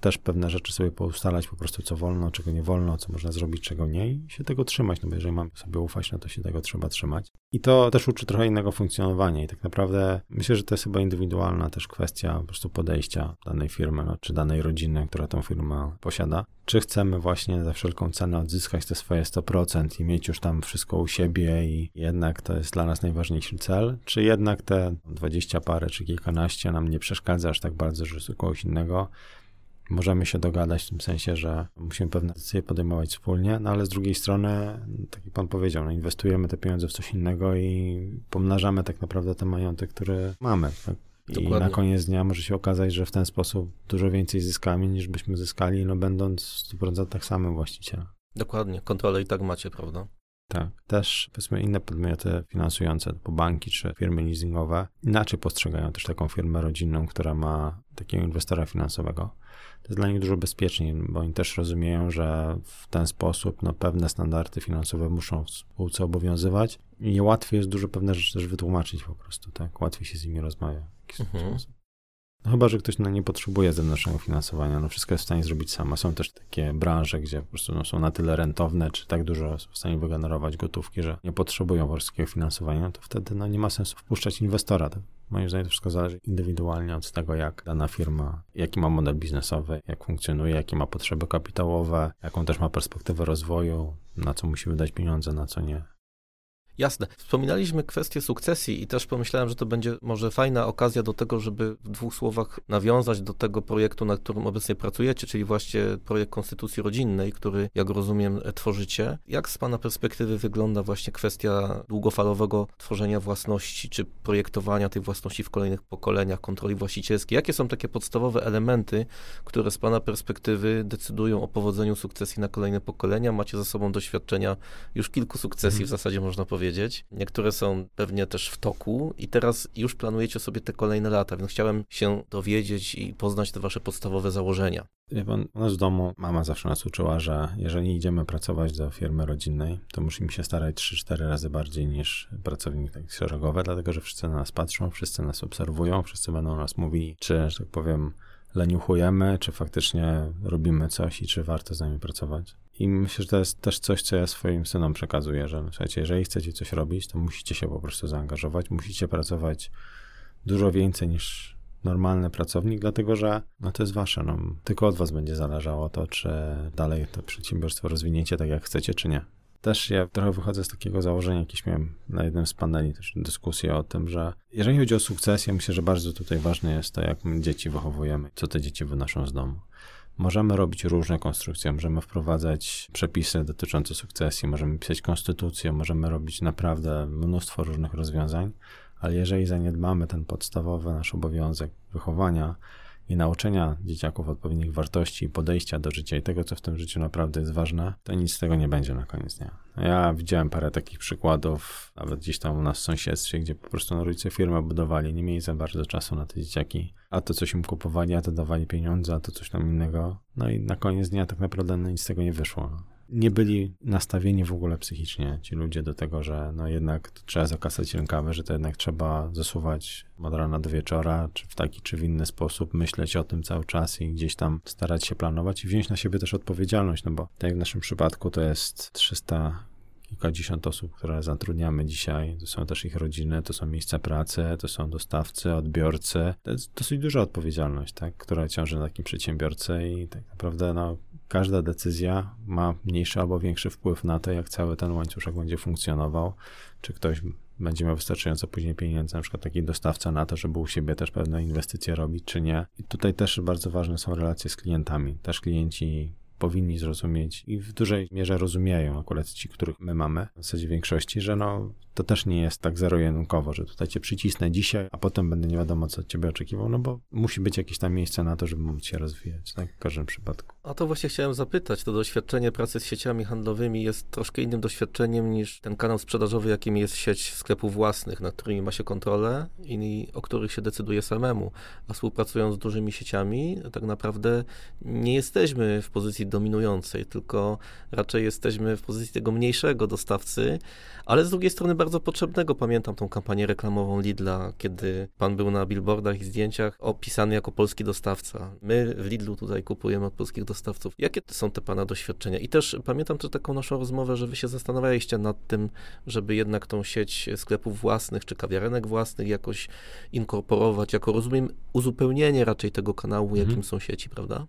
też pewne rzeczy sobie poustalać, po prostu co wolno, czego nie wolno, co można zrobić, czego nie i się tego trzymać, no bo jeżeli mamy sobie ufać, no to się tego trzeba trzymać. I to też uczy trochę innego funkcjonowania i tak naprawdę myślę, że to jest chyba indywidualna też kwestia po prostu podejścia danej firmy, no, czy danej rodziny, która tą firmę posiada. Czy chcemy właśnie za wszelką cenę odzyskać te swoje 100% i mieć już tam wszystko u siebie i jednak to jest dla nas najważniejszy cel, czy jednak te 20 parę czy kilkanaście nam nie przeszkadza aż tak bardzo, że jest kogoś innego możemy się dogadać w tym sensie, że musimy pewne decyzje podejmować wspólnie, no ale z drugiej strony, tak jak pan powiedział, no inwestujemy te pieniądze w coś innego i pomnażamy tak naprawdę ten majątek, który mamy. Tak? I Dokładnie. na koniec dnia może się okazać, że w ten sposób dużo więcej zyskamy niż byśmy zyskali, no będąc w 100% samym właścicielem. Dokładnie, kontrolę i tak macie, prawda? Tak. Też powiedzmy inne podmioty finansujące, typu banki czy firmy leasingowe, inaczej postrzegają też taką firmę rodzinną, która ma takiego inwestora finansowego to jest dla nich dużo bezpieczniej, bo oni też rozumieją, że w ten sposób no, pewne standardy finansowe muszą w spółce obowiązywać i łatwiej jest dużo pewne rzeczy też wytłumaczyć po prostu, tak? Łatwiej się z nimi rozmawia w jakiś mhm. sposób. No chyba, że ktoś no, nie potrzebuje zewnętrznego finansowania, no wszystko jest w stanie zrobić sama. Są też takie branże, gdzie po prostu no, są na tyle rentowne, czy tak dużo są w stanie wygenerować gotówki, że nie potrzebują polskiego finansowania, to wtedy no, nie ma sensu wpuszczać inwestora. To, moim zdaniem to wszystko zależy indywidualnie od tego, jak dana firma, jaki ma model biznesowy, jak funkcjonuje, jakie ma potrzeby kapitałowe, jaką też ma perspektywę rozwoju, na co musi wydać pieniądze, na co nie. Jasne. Wspominaliśmy kwestię sukcesji i też pomyślałem, że to będzie może fajna okazja do tego, żeby w dwóch słowach nawiązać do tego projektu, nad którym obecnie pracujecie, czyli właśnie projekt Konstytucji Rodzinnej, który, jak rozumiem, tworzycie. Jak z Pana perspektywy wygląda właśnie kwestia długofalowego tworzenia własności, czy projektowania tej własności w kolejnych pokoleniach, kontroli właścicielskiej? Jakie są takie podstawowe elementy, które z Pana perspektywy decydują o powodzeniu sukcesji na kolejne pokolenia? Macie za sobą doświadczenia już kilku sukcesji, w mhm. zasadzie można powiedzieć powiedzieć. Niektóre są pewnie też w toku i teraz już planujecie sobie te kolejne lata, więc chciałem się dowiedzieć i poznać te wasze podstawowe założenia. Wie pan, u nas w domu mama zawsze nas uczyła, że jeżeli idziemy pracować do firmy rodzinnej, to musimy się starać 3-4 razy bardziej niż pracownik tak szeregowy, dlatego że wszyscy na nas patrzą, wszyscy nas obserwują, wszyscy będą nas mówili, czy, że tak powiem, leniuchujemy, czy faktycznie robimy coś i czy warto z nami pracować. I myślę, że to jest też coś, co ja swoim synom przekazuję, że słuchajcie, jeżeli chcecie coś robić, to musicie się po prostu zaangażować, musicie pracować dużo więcej niż normalny pracownik, dlatego że no to jest wasze, no, tylko od was będzie zależało to, czy dalej to przedsiębiorstwo rozwiniecie tak, jak chcecie, czy nie. Też ja trochę wychodzę z takiego założenia, jakieś miałem na jednym z paneli też dyskusję o tym, że jeżeli chodzi o sukcesję, myślę, że bardzo tutaj ważne jest to, jak my dzieci wychowujemy, co te dzieci wynoszą z domu. Możemy robić różne konstrukcje, możemy wprowadzać przepisy dotyczące sukcesji, możemy pisać konstytucję, możemy robić naprawdę mnóstwo różnych rozwiązań, ale jeżeli zaniedbamy ten podstawowy nasz obowiązek wychowania i nauczenia dzieciaków odpowiednich wartości i podejścia do życia i tego, co w tym życiu naprawdę jest ważne, to nic z tego nie będzie na koniec dnia. Ja widziałem parę takich przykładów, nawet gdzieś tam u nas w sąsiedztwie, gdzie po prostu no, rodzice firmę budowali, nie mieli za bardzo czasu na te dzieciaki, a to coś im kupowali, a to dawali pieniądze, a to coś tam innego. No i na koniec dnia tak naprawdę nic z tego nie wyszło nie byli nastawieni w ogóle psychicznie ci ludzie do tego, że no jednak trzeba zakasać rękawy, że to jednak trzeba zasuwać od rana do wieczora, czy w taki, czy w inny sposób, myśleć o tym cały czas i gdzieś tam starać się planować i wziąć na siebie też odpowiedzialność, no bo tak jak w naszym przypadku to jest 300 kilkadziesiąt osób, które zatrudniamy dzisiaj. To są też ich rodziny, to są miejsca pracy, to są dostawcy, odbiorcy. To jest dosyć duża odpowiedzialność, tak, która ciąży na takim przedsiębiorcy i tak naprawdę no, każda decyzja ma mniejszy albo większy wpływ na to, jak cały ten łańcuszek będzie funkcjonował, czy ktoś będzie miał wystarczająco później pieniędzy, na przykład taki dostawca na to, żeby u siebie też pewne inwestycje robić, czy nie. I tutaj też bardzo ważne są relacje z klientami. Też klienci powinni zrozumieć i w dużej mierze rozumieją akurat ci, których my mamy, w zasadzie większości, że no, to też nie jest tak zero-jedynkowo, że tutaj cię przycisnę dzisiaj, a potem będę nie wiadomo, co od ciebie oczekiwał, no bo musi być jakieś tam miejsce na to, żeby móc się rozwijać, tak? W każdym przypadku. A to właśnie chciałem zapytać, to doświadczenie pracy z sieciami handlowymi jest troszkę innym doświadczeniem niż ten kanał sprzedażowy, jakim jest sieć sklepów własnych, nad którymi ma się kontrolę i o których się decyduje samemu. A współpracując z dużymi sieciami, tak naprawdę nie jesteśmy w pozycji dominującej, tylko raczej jesteśmy w pozycji tego mniejszego dostawcy, ale z drugiej strony bardzo potrzebnego. Pamiętam tą kampanię reklamową Lidla, kiedy pan był na billboardach i zdjęciach opisany jako polski dostawca. My w Lidlu tutaj kupujemy od polskich dostawców. Jakie są te pana doświadczenia? I też pamiętam też taką naszą rozmowę, że wy się zastanawialiście nad tym, żeby jednak tą sieć sklepów własnych czy kawiarenek własnych jakoś inkorporować, jako rozumiem uzupełnienie raczej tego kanału, mhm. jakim są sieci, prawda?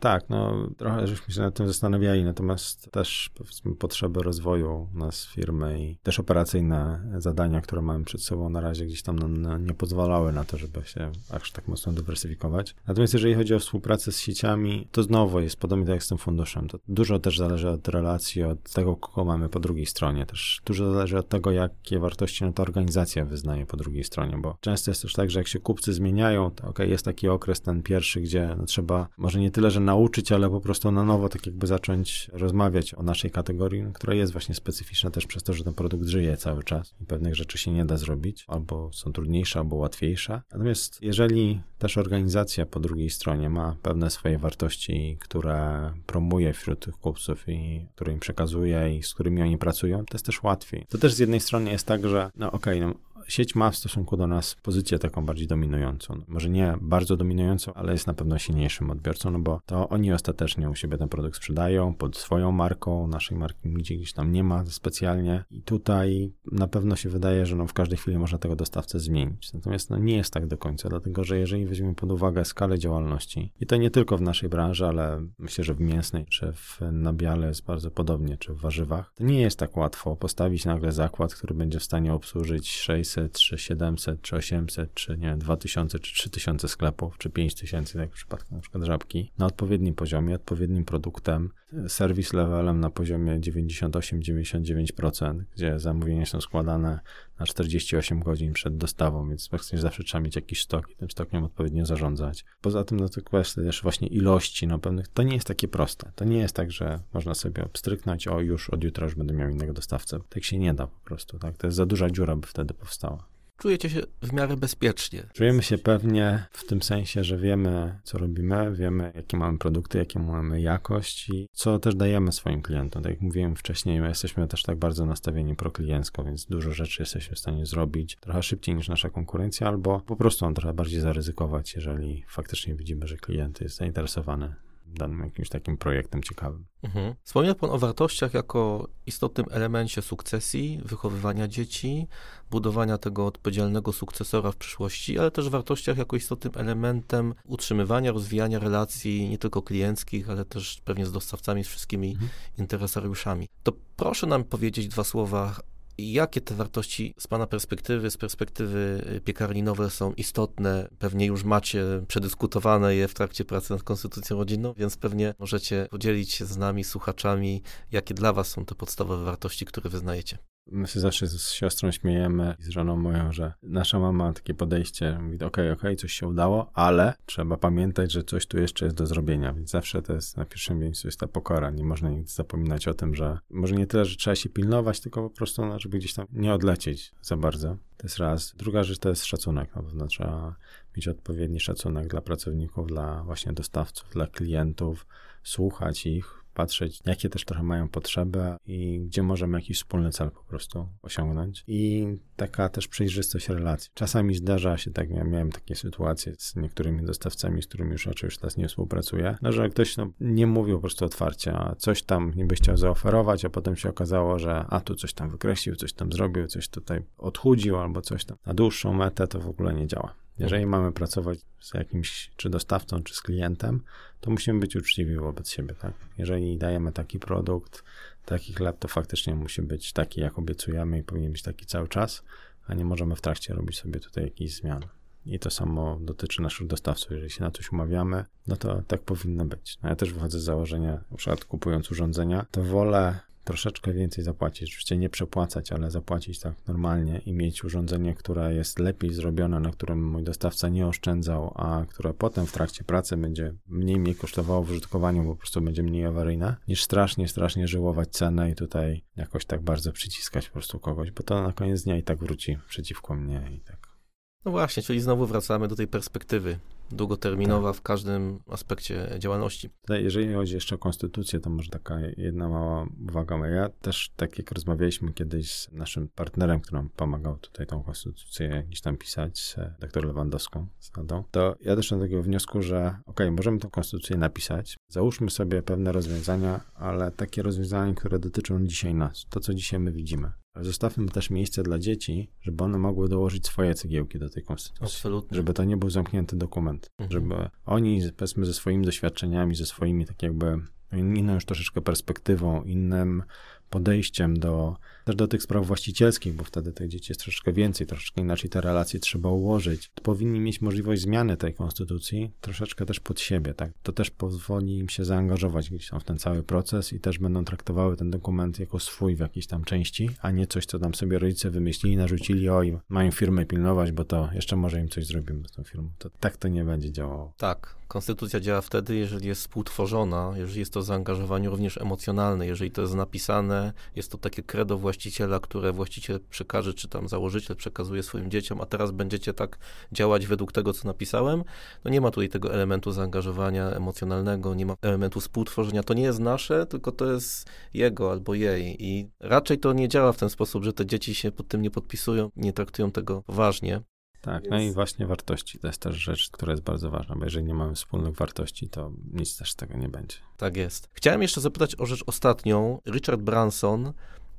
Tak, no trochę żeśmy się nad tym zastanawiali, natomiast też powiedzmy potrzeby rozwoju nas firmy i też operacyjne zadania, które mamy przed sobą na razie gdzieś tam nam nie pozwalały na to, żeby się aż tak mocno dywersyfikować. Natomiast jeżeli chodzi o współpracę z sieciami, to znowu jest podobnie tak jak z tym funduszem. To dużo też zależy od relacji, od tego, kogo mamy po drugiej stronie. Też dużo zależy od tego, jakie wartości no, ta organizacja wyznaje po drugiej stronie, bo często jest też tak, że jak się kupcy zmieniają, to ok, jest taki okres ten pierwszy, gdzie no, trzeba może nie tyle, że nauczyć, ale po prostu na nowo tak jakby zacząć rozmawiać o naszej kategorii, która jest właśnie specyficzna też przez to, że ten produkt żyje cały czas i pewnych rzeczy się nie da zrobić, albo są trudniejsze, albo łatwiejsze. Natomiast jeżeli też organizacja po drugiej stronie ma pewne swoje wartości, które promuje wśród tych kupców i które im przekazuje i z którymi oni pracują, to jest też łatwiej. To też z jednej strony jest tak, że no okej, okay, no sieć ma w stosunku do nas pozycję taką bardziej dominującą. Może nie bardzo dominującą, ale jest na pewno silniejszym odbiorcą, no bo to oni ostatecznie u siebie ten produkt sprzedają pod swoją marką, naszej marki nigdzie gdzieś tam nie ma specjalnie i tutaj na pewno się wydaje, że no w każdej chwili można tego dostawcę zmienić. Natomiast no nie jest tak do końca, dlatego że jeżeli weźmiemy pod uwagę skalę działalności i to nie tylko w naszej branży, ale myślę, że w mięsnej czy w nabiale jest bardzo podobnie, czy w warzywach, to nie jest tak łatwo postawić nagle zakład, który będzie w stanie obsłużyć 600 600, czy 700, czy 800, czy nie 2000, czy 3000 sklepów, czy 5000, tak w przypadku na przykład żabki, na odpowiednim poziomie, odpowiednim produktem, serwis levelem na poziomie 98-99%, gdzie zamówienia są składane na 48 godzin przed dostawą, więc praktycznie zawsze trzeba mieć jakiś stok i tym stokiem odpowiednio zarządzać. Poza tym, no to kwestia też właśnie ilości, no pewnych, to nie jest takie proste. To nie jest tak, że można sobie obstryknąć, o już od jutra już będę miał innego dostawcę. Tak się nie da po prostu, tak? To jest za duża dziura, by wtedy powstała czujecie się w miarę bezpiecznie. Czujemy się pewnie w tym sensie, że wiemy, co robimy, wiemy, jakie mamy produkty, jakie mamy jakość i co też dajemy swoim klientom. Tak jak mówiłem wcześniej, my jesteśmy też tak bardzo nastawieni prokliencko, więc dużo rzeczy jesteśmy w stanie zrobić trochę szybciej niż nasza konkurencja, albo po prostu trochę bardziej zaryzykować, jeżeli faktycznie widzimy, że klient jest zainteresowany danym jakimś takim projektem ciekawym. Mhm. Wspomniał Pan o wartościach jako istotnym elemencie sukcesji, wychowywania dzieci, budowania tego odpowiedzialnego sukcesora w przyszłości, ale też wartościach jako istotnym elementem utrzymywania, rozwijania relacji nie tylko klienckich, ale też pewnie z dostawcami, z wszystkimi mhm. interesariuszami. To proszę nam powiedzieć dwa słowa Jakie te wartości z Pana perspektywy, z perspektywy y, piekarni nowe są istotne? Pewnie już macie przedyskutowane je w trakcie pracy nad Konstytucją Rodzinną, więc pewnie możecie podzielić się z nami, słuchaczami, jakie dla Was są te podstawowe wartości, które wyznajecie. My się zawsze z siostrą śmiejemy i z żoną moją, że nasza mama ma takie podejście, mówi, okej, okay, okej, okay, coś się udało, ale trzeba pamiętać, że coś tu jeszcze jest do zrobienia, więc zawsze to jest na pierwszym miejscu jest ta pokora, nie można nigdy zapominać o tym, że może nie tyle, że trzeba się pilnować, tylko po prostu, no, żeby gdzieś tam nie odlecieć za bardzo. To jest raz. Druga rzecz to jest szacunek, na pewno trzeba mieć odpowiedni szacunek dla pracowników, dla właśnie dostawców, dla klientów, słuchać ich, patrzeć, jakie też trochę mają potrzeby i gdzie możemy jakiś wspólny cel po prostu osiągnąć. I taka też przejrzystość relacji. Czasami zdarza się tak, ja miałem takie sytuacje z niektórymi dostawcami, z którymi już raczej już teraz nie współpracuję, no, że ktoś no, nie mówił po prostu otwarcie, a coś tam niby chciał zaoferować, a potem się okazało, że a tu coś tam wykreślił, coś tam zrobił, coś tutaj odchudził albo coś tam. Na dłuższą metę to w ogóle nie działa. Jeżeli mamy pracować z jakimś czy dostawcą, czy z klientem, to musimy być uczciwi wobec siebie, tak? Jeżeli dajemy taki produkt, taki chleb, to faktycznie musi być taki, jak obiecujemy i powinien być taki cały czas, a nie możemy w trakcie robić sobie tutaj jakichś zmian. I to samo dotyczy naszych dostawców. Jeżeli się na coś umawiamy, no to tak powinno być. No ja też wychodzę z założenia, na przykład kupując urządzenia, to wolę troszeczkę więcej zapłacić. Oczywiście nie przepłacać, ale zapłacić tak normalnie i mieć urządzenie, które jest lepiej zrobione, na którym mój dostawca nie oszczędzał, a które potem w trakcie pracy będzie mniej mnie kosztowało w użytkowaniu, bo po prostu będzie mniej awaryjne, niż strasznie, strasznie żyłować cenę i tutaj jakoś tak bardzo przyciskać po prostu kogoś, bo to na koniec dnia i tak wróci przeciwko mnie i tak. No właśnie, czyli znowu wracamy do tej perspektywy długoterminowa tak. w każdym aspekcie działalności. Jeżeli chodzi jeszcze o konstytucję, to może taka jedna mała uwaga. Ja też, tak jak rozmawialiśmy kiedyś z naszym partnerem, który nam pomagał tutaj tą konstytucję gdzieś tam pisać, z dr Lewandowską, z Adą, to ja też do takiego wniosku, że ok, możemy tą konstytucję napisać, załóżmy sobie pewne rozwiązania, ale takie rozwiązania, które dotyczą dzisiaj nas, to co dzisiaj my widzimy. Zostawmy też miejsce dla dzieci, żeby one mogły dołożyć swoje cegiełki do tej konstytucji. Absolutnie. Żeby to nie był zamknięty dokument. Mhm. Żeby oni, powiedzmy, ze swoimi doświadczeniami, ze swoimi tak jakby inną już troszeczkę perspektywą, innym podejściem do, też do tych spraw właścicielskich, bo wtedy tych dzieci jest troszeczkę więcej, troszeczkę inaczej te relacje trzeba ułożyć. Powinni mieć możliwość zmiany tej konstytucji troszeczkę też pod siebie, tak? To też pozwoli im się zaangażować gdzieś tam w ten cały proces i też będą traktowały ten dokument jako swój w jakiejś tam części, a nie coś, co tam sobie rodzice wymyślili, narzucili, oj, mają firmę pilnować, bo to jeszcze może im coś zrobimy z tą firmą. To tak to nie będzie działało. Tak, konstytucja działa wtedy, jeżeli jest współtworzona, jeżeli jest to zaangażowanie również emocjonalne, jeżeli to jest napisane jest to takie credo właściciela, które właściciel przekaże, czy tam założyciel przekazuje swoim dzieciom, a teraz będziecie tak działać według tego, co napisałem. No nie ma tutaj tego elementu zaangażowania emocjonalnego, nie ma elementu współtworzenia. To nie jest nasze, tylko to jest jego albo jej. I raczej to nie działa w ten sposób, że te dzieci się pod tym nie podpisują, nie traktują tego poważnie. Tak, Więc... no i właśnie wartości to jest też rzecz, która jest bardzo ważna, bo jeżeli nie mamy wspólnych wartości, to nic też z tego nie będzie. Tak jest. Chciałem jeszcze zapytać o rzecz ostatnią. Richard Branson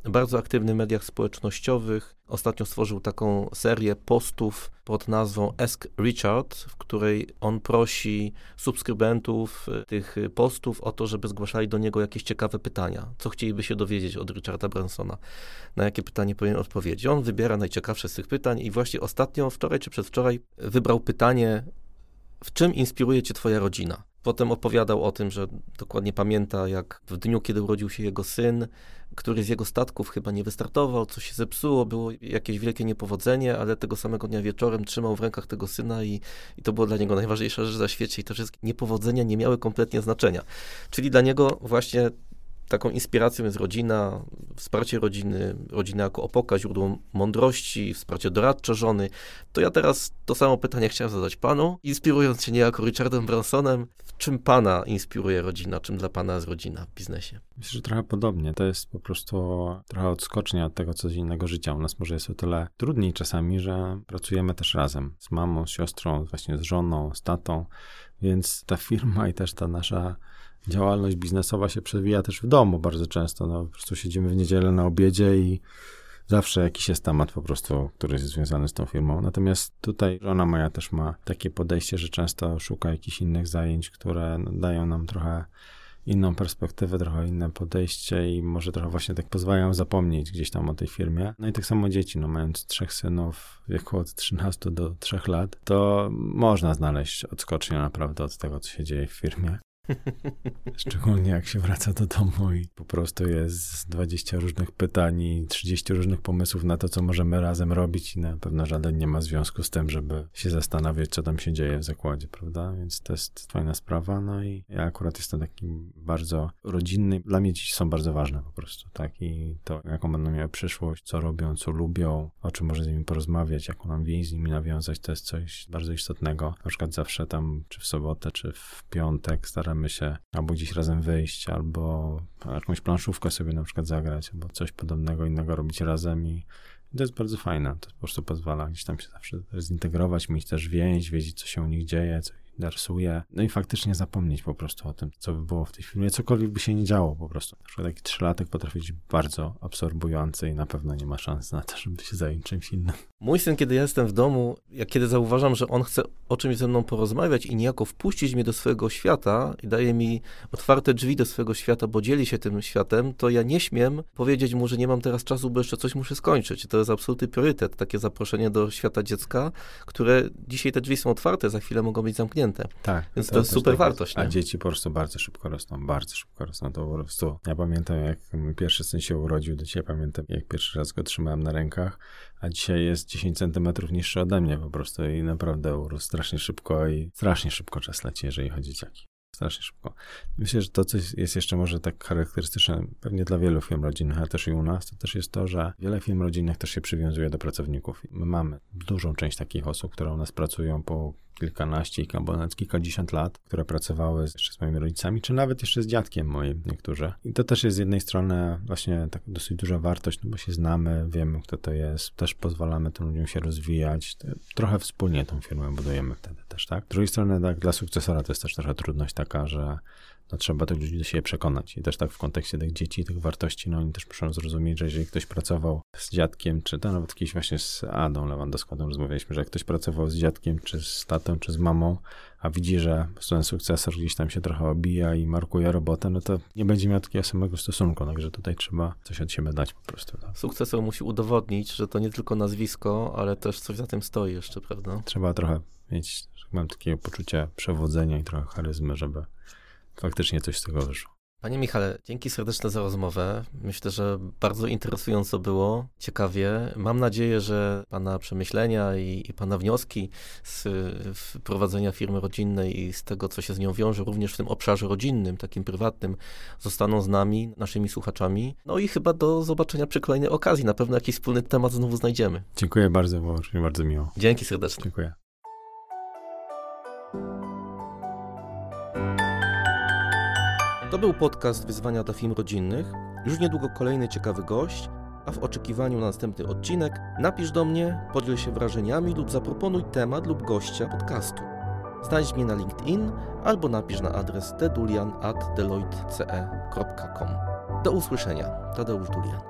bardzo aktywny w mediach społecznościowych. Ostatnio stworzył taką serię postów pod nazwą Ask Richard, w której on prosi subskrybentów y, tych postów o to, żeby zgłaszali do niego jakieś ciekawe pytania. Co chcieliby się dowiedzieć od Richarda Bransona? Na jakie pytanie powinien odpowiedzieć? On wybiera najciekawsze z tych pytań i właśnie ostatnio, wczoraj czy przedwczoraj, wybrał pytanie, w czym inspiruje cię twoja rodzina? Potem opowiadał o tym, że dokładnie pamięta, jak w dniu, kiedy urodził się jego syn, który z jego statków chyba nie wystartował, coś się zepsuło, było jakieś wielkie niepowodzenie, ale tego samego dnia wieczorem trzymał w rękach tego syna i, i to było dla niego najważniejsza rzecz na świecie i te wszystkie niepowodzenia nie miały kompletnie znaczenia. Czyli dla niego właśnie taką inspiracją jest rodzina, wsparcie rodziny, rodzina jako opoka, źródło mądrości, wsparcie doradcze żony. To ja teraz to samo pytanie chciałem zadać panu, inspirując się niejako Richardem Bransonem. Czym pana inspiruje rodzina? Czym dla pana jest rodzina w biznesie? Myślę, że trochę podobnie. To jest po prostu trochę odskocznia od tego codziennego życia. U nas może jest o tyle trudniej czasami, że pracujemy też razem z mamą, z siostrą, właśnie z żoną, z tatą, więc ta firma i też ta nasza działalność biznesowa się przewija też w domu bardzo często. No, po prostu siedzimy w niedzielę na obiedzie i zawsze jakiś jest temat po prostu, który jest związany z tą firmą. Natomiast tutaj żona moja też ma takie podejście, że często szuka jakichś innych zajęć, które dają nam trochę inną perspektywę, trochę inne podejście i może trochę właśnie tak pozwalają zapomnieć gdzieś tam o tej firmie. No i tak samo dzieci, no mając trzech synów w wieku od 13 do 3 lat, to można znaleźć odskocznię naprawdę od tego, co się dzieje w firmie. Szczególnie jak się wraca do domu i po prostu jest 20 różnych pytań i 30 różnych pomysłów na to, co możemy razem robić i na pewno żaden nie ma związku z tym, żeby się zastanawiać, co tam się dzieje w zakładzie, prawda? Więc to jest fajna sprawa, no i ja akurat jestem taki bardzo rodzinny. Dla mnie dzieci są bardzo ważne po prostu, tak? I to, jaką będą miały przyszłość, co robią, co lubią, o czym może z nimi porozmawiać, jaką nam więź z nimi nawiązać, to jest coś bardzo istotnego. Na przykład zawsze tam, czy w sobotę, czy w piątek staramy staramy się albo gdzieś razem wyjść, albo jakąś planszówkę sobie na przykład zagrać, albo coś podobnego innego robić razem i to jest bardzo fajne. To po prostu pozwala gdzieś tam się zawsze zintegrować, mieć też więź, wiedzieć, co się u nich dzieje, co ich darsuje. No i faktycznie zapomnieć po prostu o tym, co by było w tej filmie, cokolwiek by się nie działo po prostu. Na przykład taki trzylatek potrafi być bardzo absorbujący i na pewno nie ma szans na to, żeby się zająć czymś innym. Mój syn, kiedy ja jestem w domu, jak kiedy zauważam, że on chce o czymś ze mną porozmawiać i niejako wpuścić mnie do swojego świata i daje mi otwarte drzwi do swojego świata, bo dzieli się tym światem, to ja nie śmiem powiedzieć mu, że nie mam teraz czasu, bo jeszcze coś muszę skończyć. To jest absolutny priorytet, takie zaproszenie do świata dziecka, które dzisiaj te drzwi są otwarte, za chwilę mogą być zamknięte. Tak. Więc to, to jest super tak wartość. A dzieci po prostu bardzo szybko rosną, bardzo szybko rosną. To po prostu, ja pamiętam, jak mój pierwszy syn się urodził, do dzisiaj pamiętam, jak pierwszy raz go trzymałem na rękach, a dzisiaj jest 10 centymetrów niższy ode mnie po prostu i naprawdę urósł strasznie szybko i strasznie szybko czas leci, jeżeli chodzi o dzieciaki. Strasznie szybko. Myślę, że to, co jest jeszcze może tak charakterystyczne, pewnie dla wielu firm rodzinnych, ale też i u nas, to też jest to, że wiele firm rodzinnych też się przywiązuje do pracowników. My mamy dużą część takich osób, które u nas pracują po kilkanaście, albo nawet kilkadziesiąt lat, które pracowały jeszcze z moimi rodzicami, czy nawet jeszcze z dziadkiem moim niektórzy. I to też jest z jednej strony właśnie tak dosyć duża wartość, no bo się znamy, wiemy kto to jest, też pozwalamy tym ludziom się rozwijać, trochę wspólnie tą firmę budujemy wtedy też, tak? Z drugiej strony tak, dla sukcesora to jest też trochę trudność taka, że no trzeba tych ludzi do siebie przekonać. I też tak w kontekście tych dzieci, tych wartości, no oni też muszą zrozumieć, że jeżeli ktoś pracował z dziadkiem, czy to nawet jakiś właśnie z Adą Lewandowską rozmawialiśmy, że jak ktoś pracował z dziadkiem, czy z tatą, czy z mamą, a widzi, że ten sukcesor gdzieś tam się trochę obija i markuje robotę, no to nie będzie miał takiego samego stosunku, także tutaj trzeba coś od siebie dać po prostu. Tak. Sukcesor musi udowodnić, że to nie tylko nazwisko, ale też coś za tym stoi jeszcze, prawda? Trzeba trochę mieć, mam takie poczucie przewodzenia i trochę charyzmy, żeby faktycznie coś z tego wyszło. Panie Michale, dzięki serdeczne za rozmowę. Myślę, że bardzo interesująco było, ciekawie. Mam nadzieję, że Pana przemyślenia i, i Pana wnioski z prowadzenia firmy rodzinnej i z tego, co się z nią wiąże, również w tym obszarze rodzinnym, takim prywatnym, zostaną z nami, naszymi słuchaczami. No i chyba do zobaczenia przy kolejnej okazji. Na pewno jakiś wspólny temat znowu znajdziemy. Dziękuję bardzo, było bardzo miło. Dzięki serdecznie. Dziękuję. To był podcast Wyzwania dla Film Rodzinnych. Już niedługo kolejny ciekawy gość, a w oczekiwaniu na następny odcinek napisz do mnie, podziel się wrażeniami lub zaproponuj temat lub gościa podcastu. Znajdź mnie na LinkedIn albo napisz na adres tedulian.deloitte.com. Do usłyszenia. Tadeusz Dulian.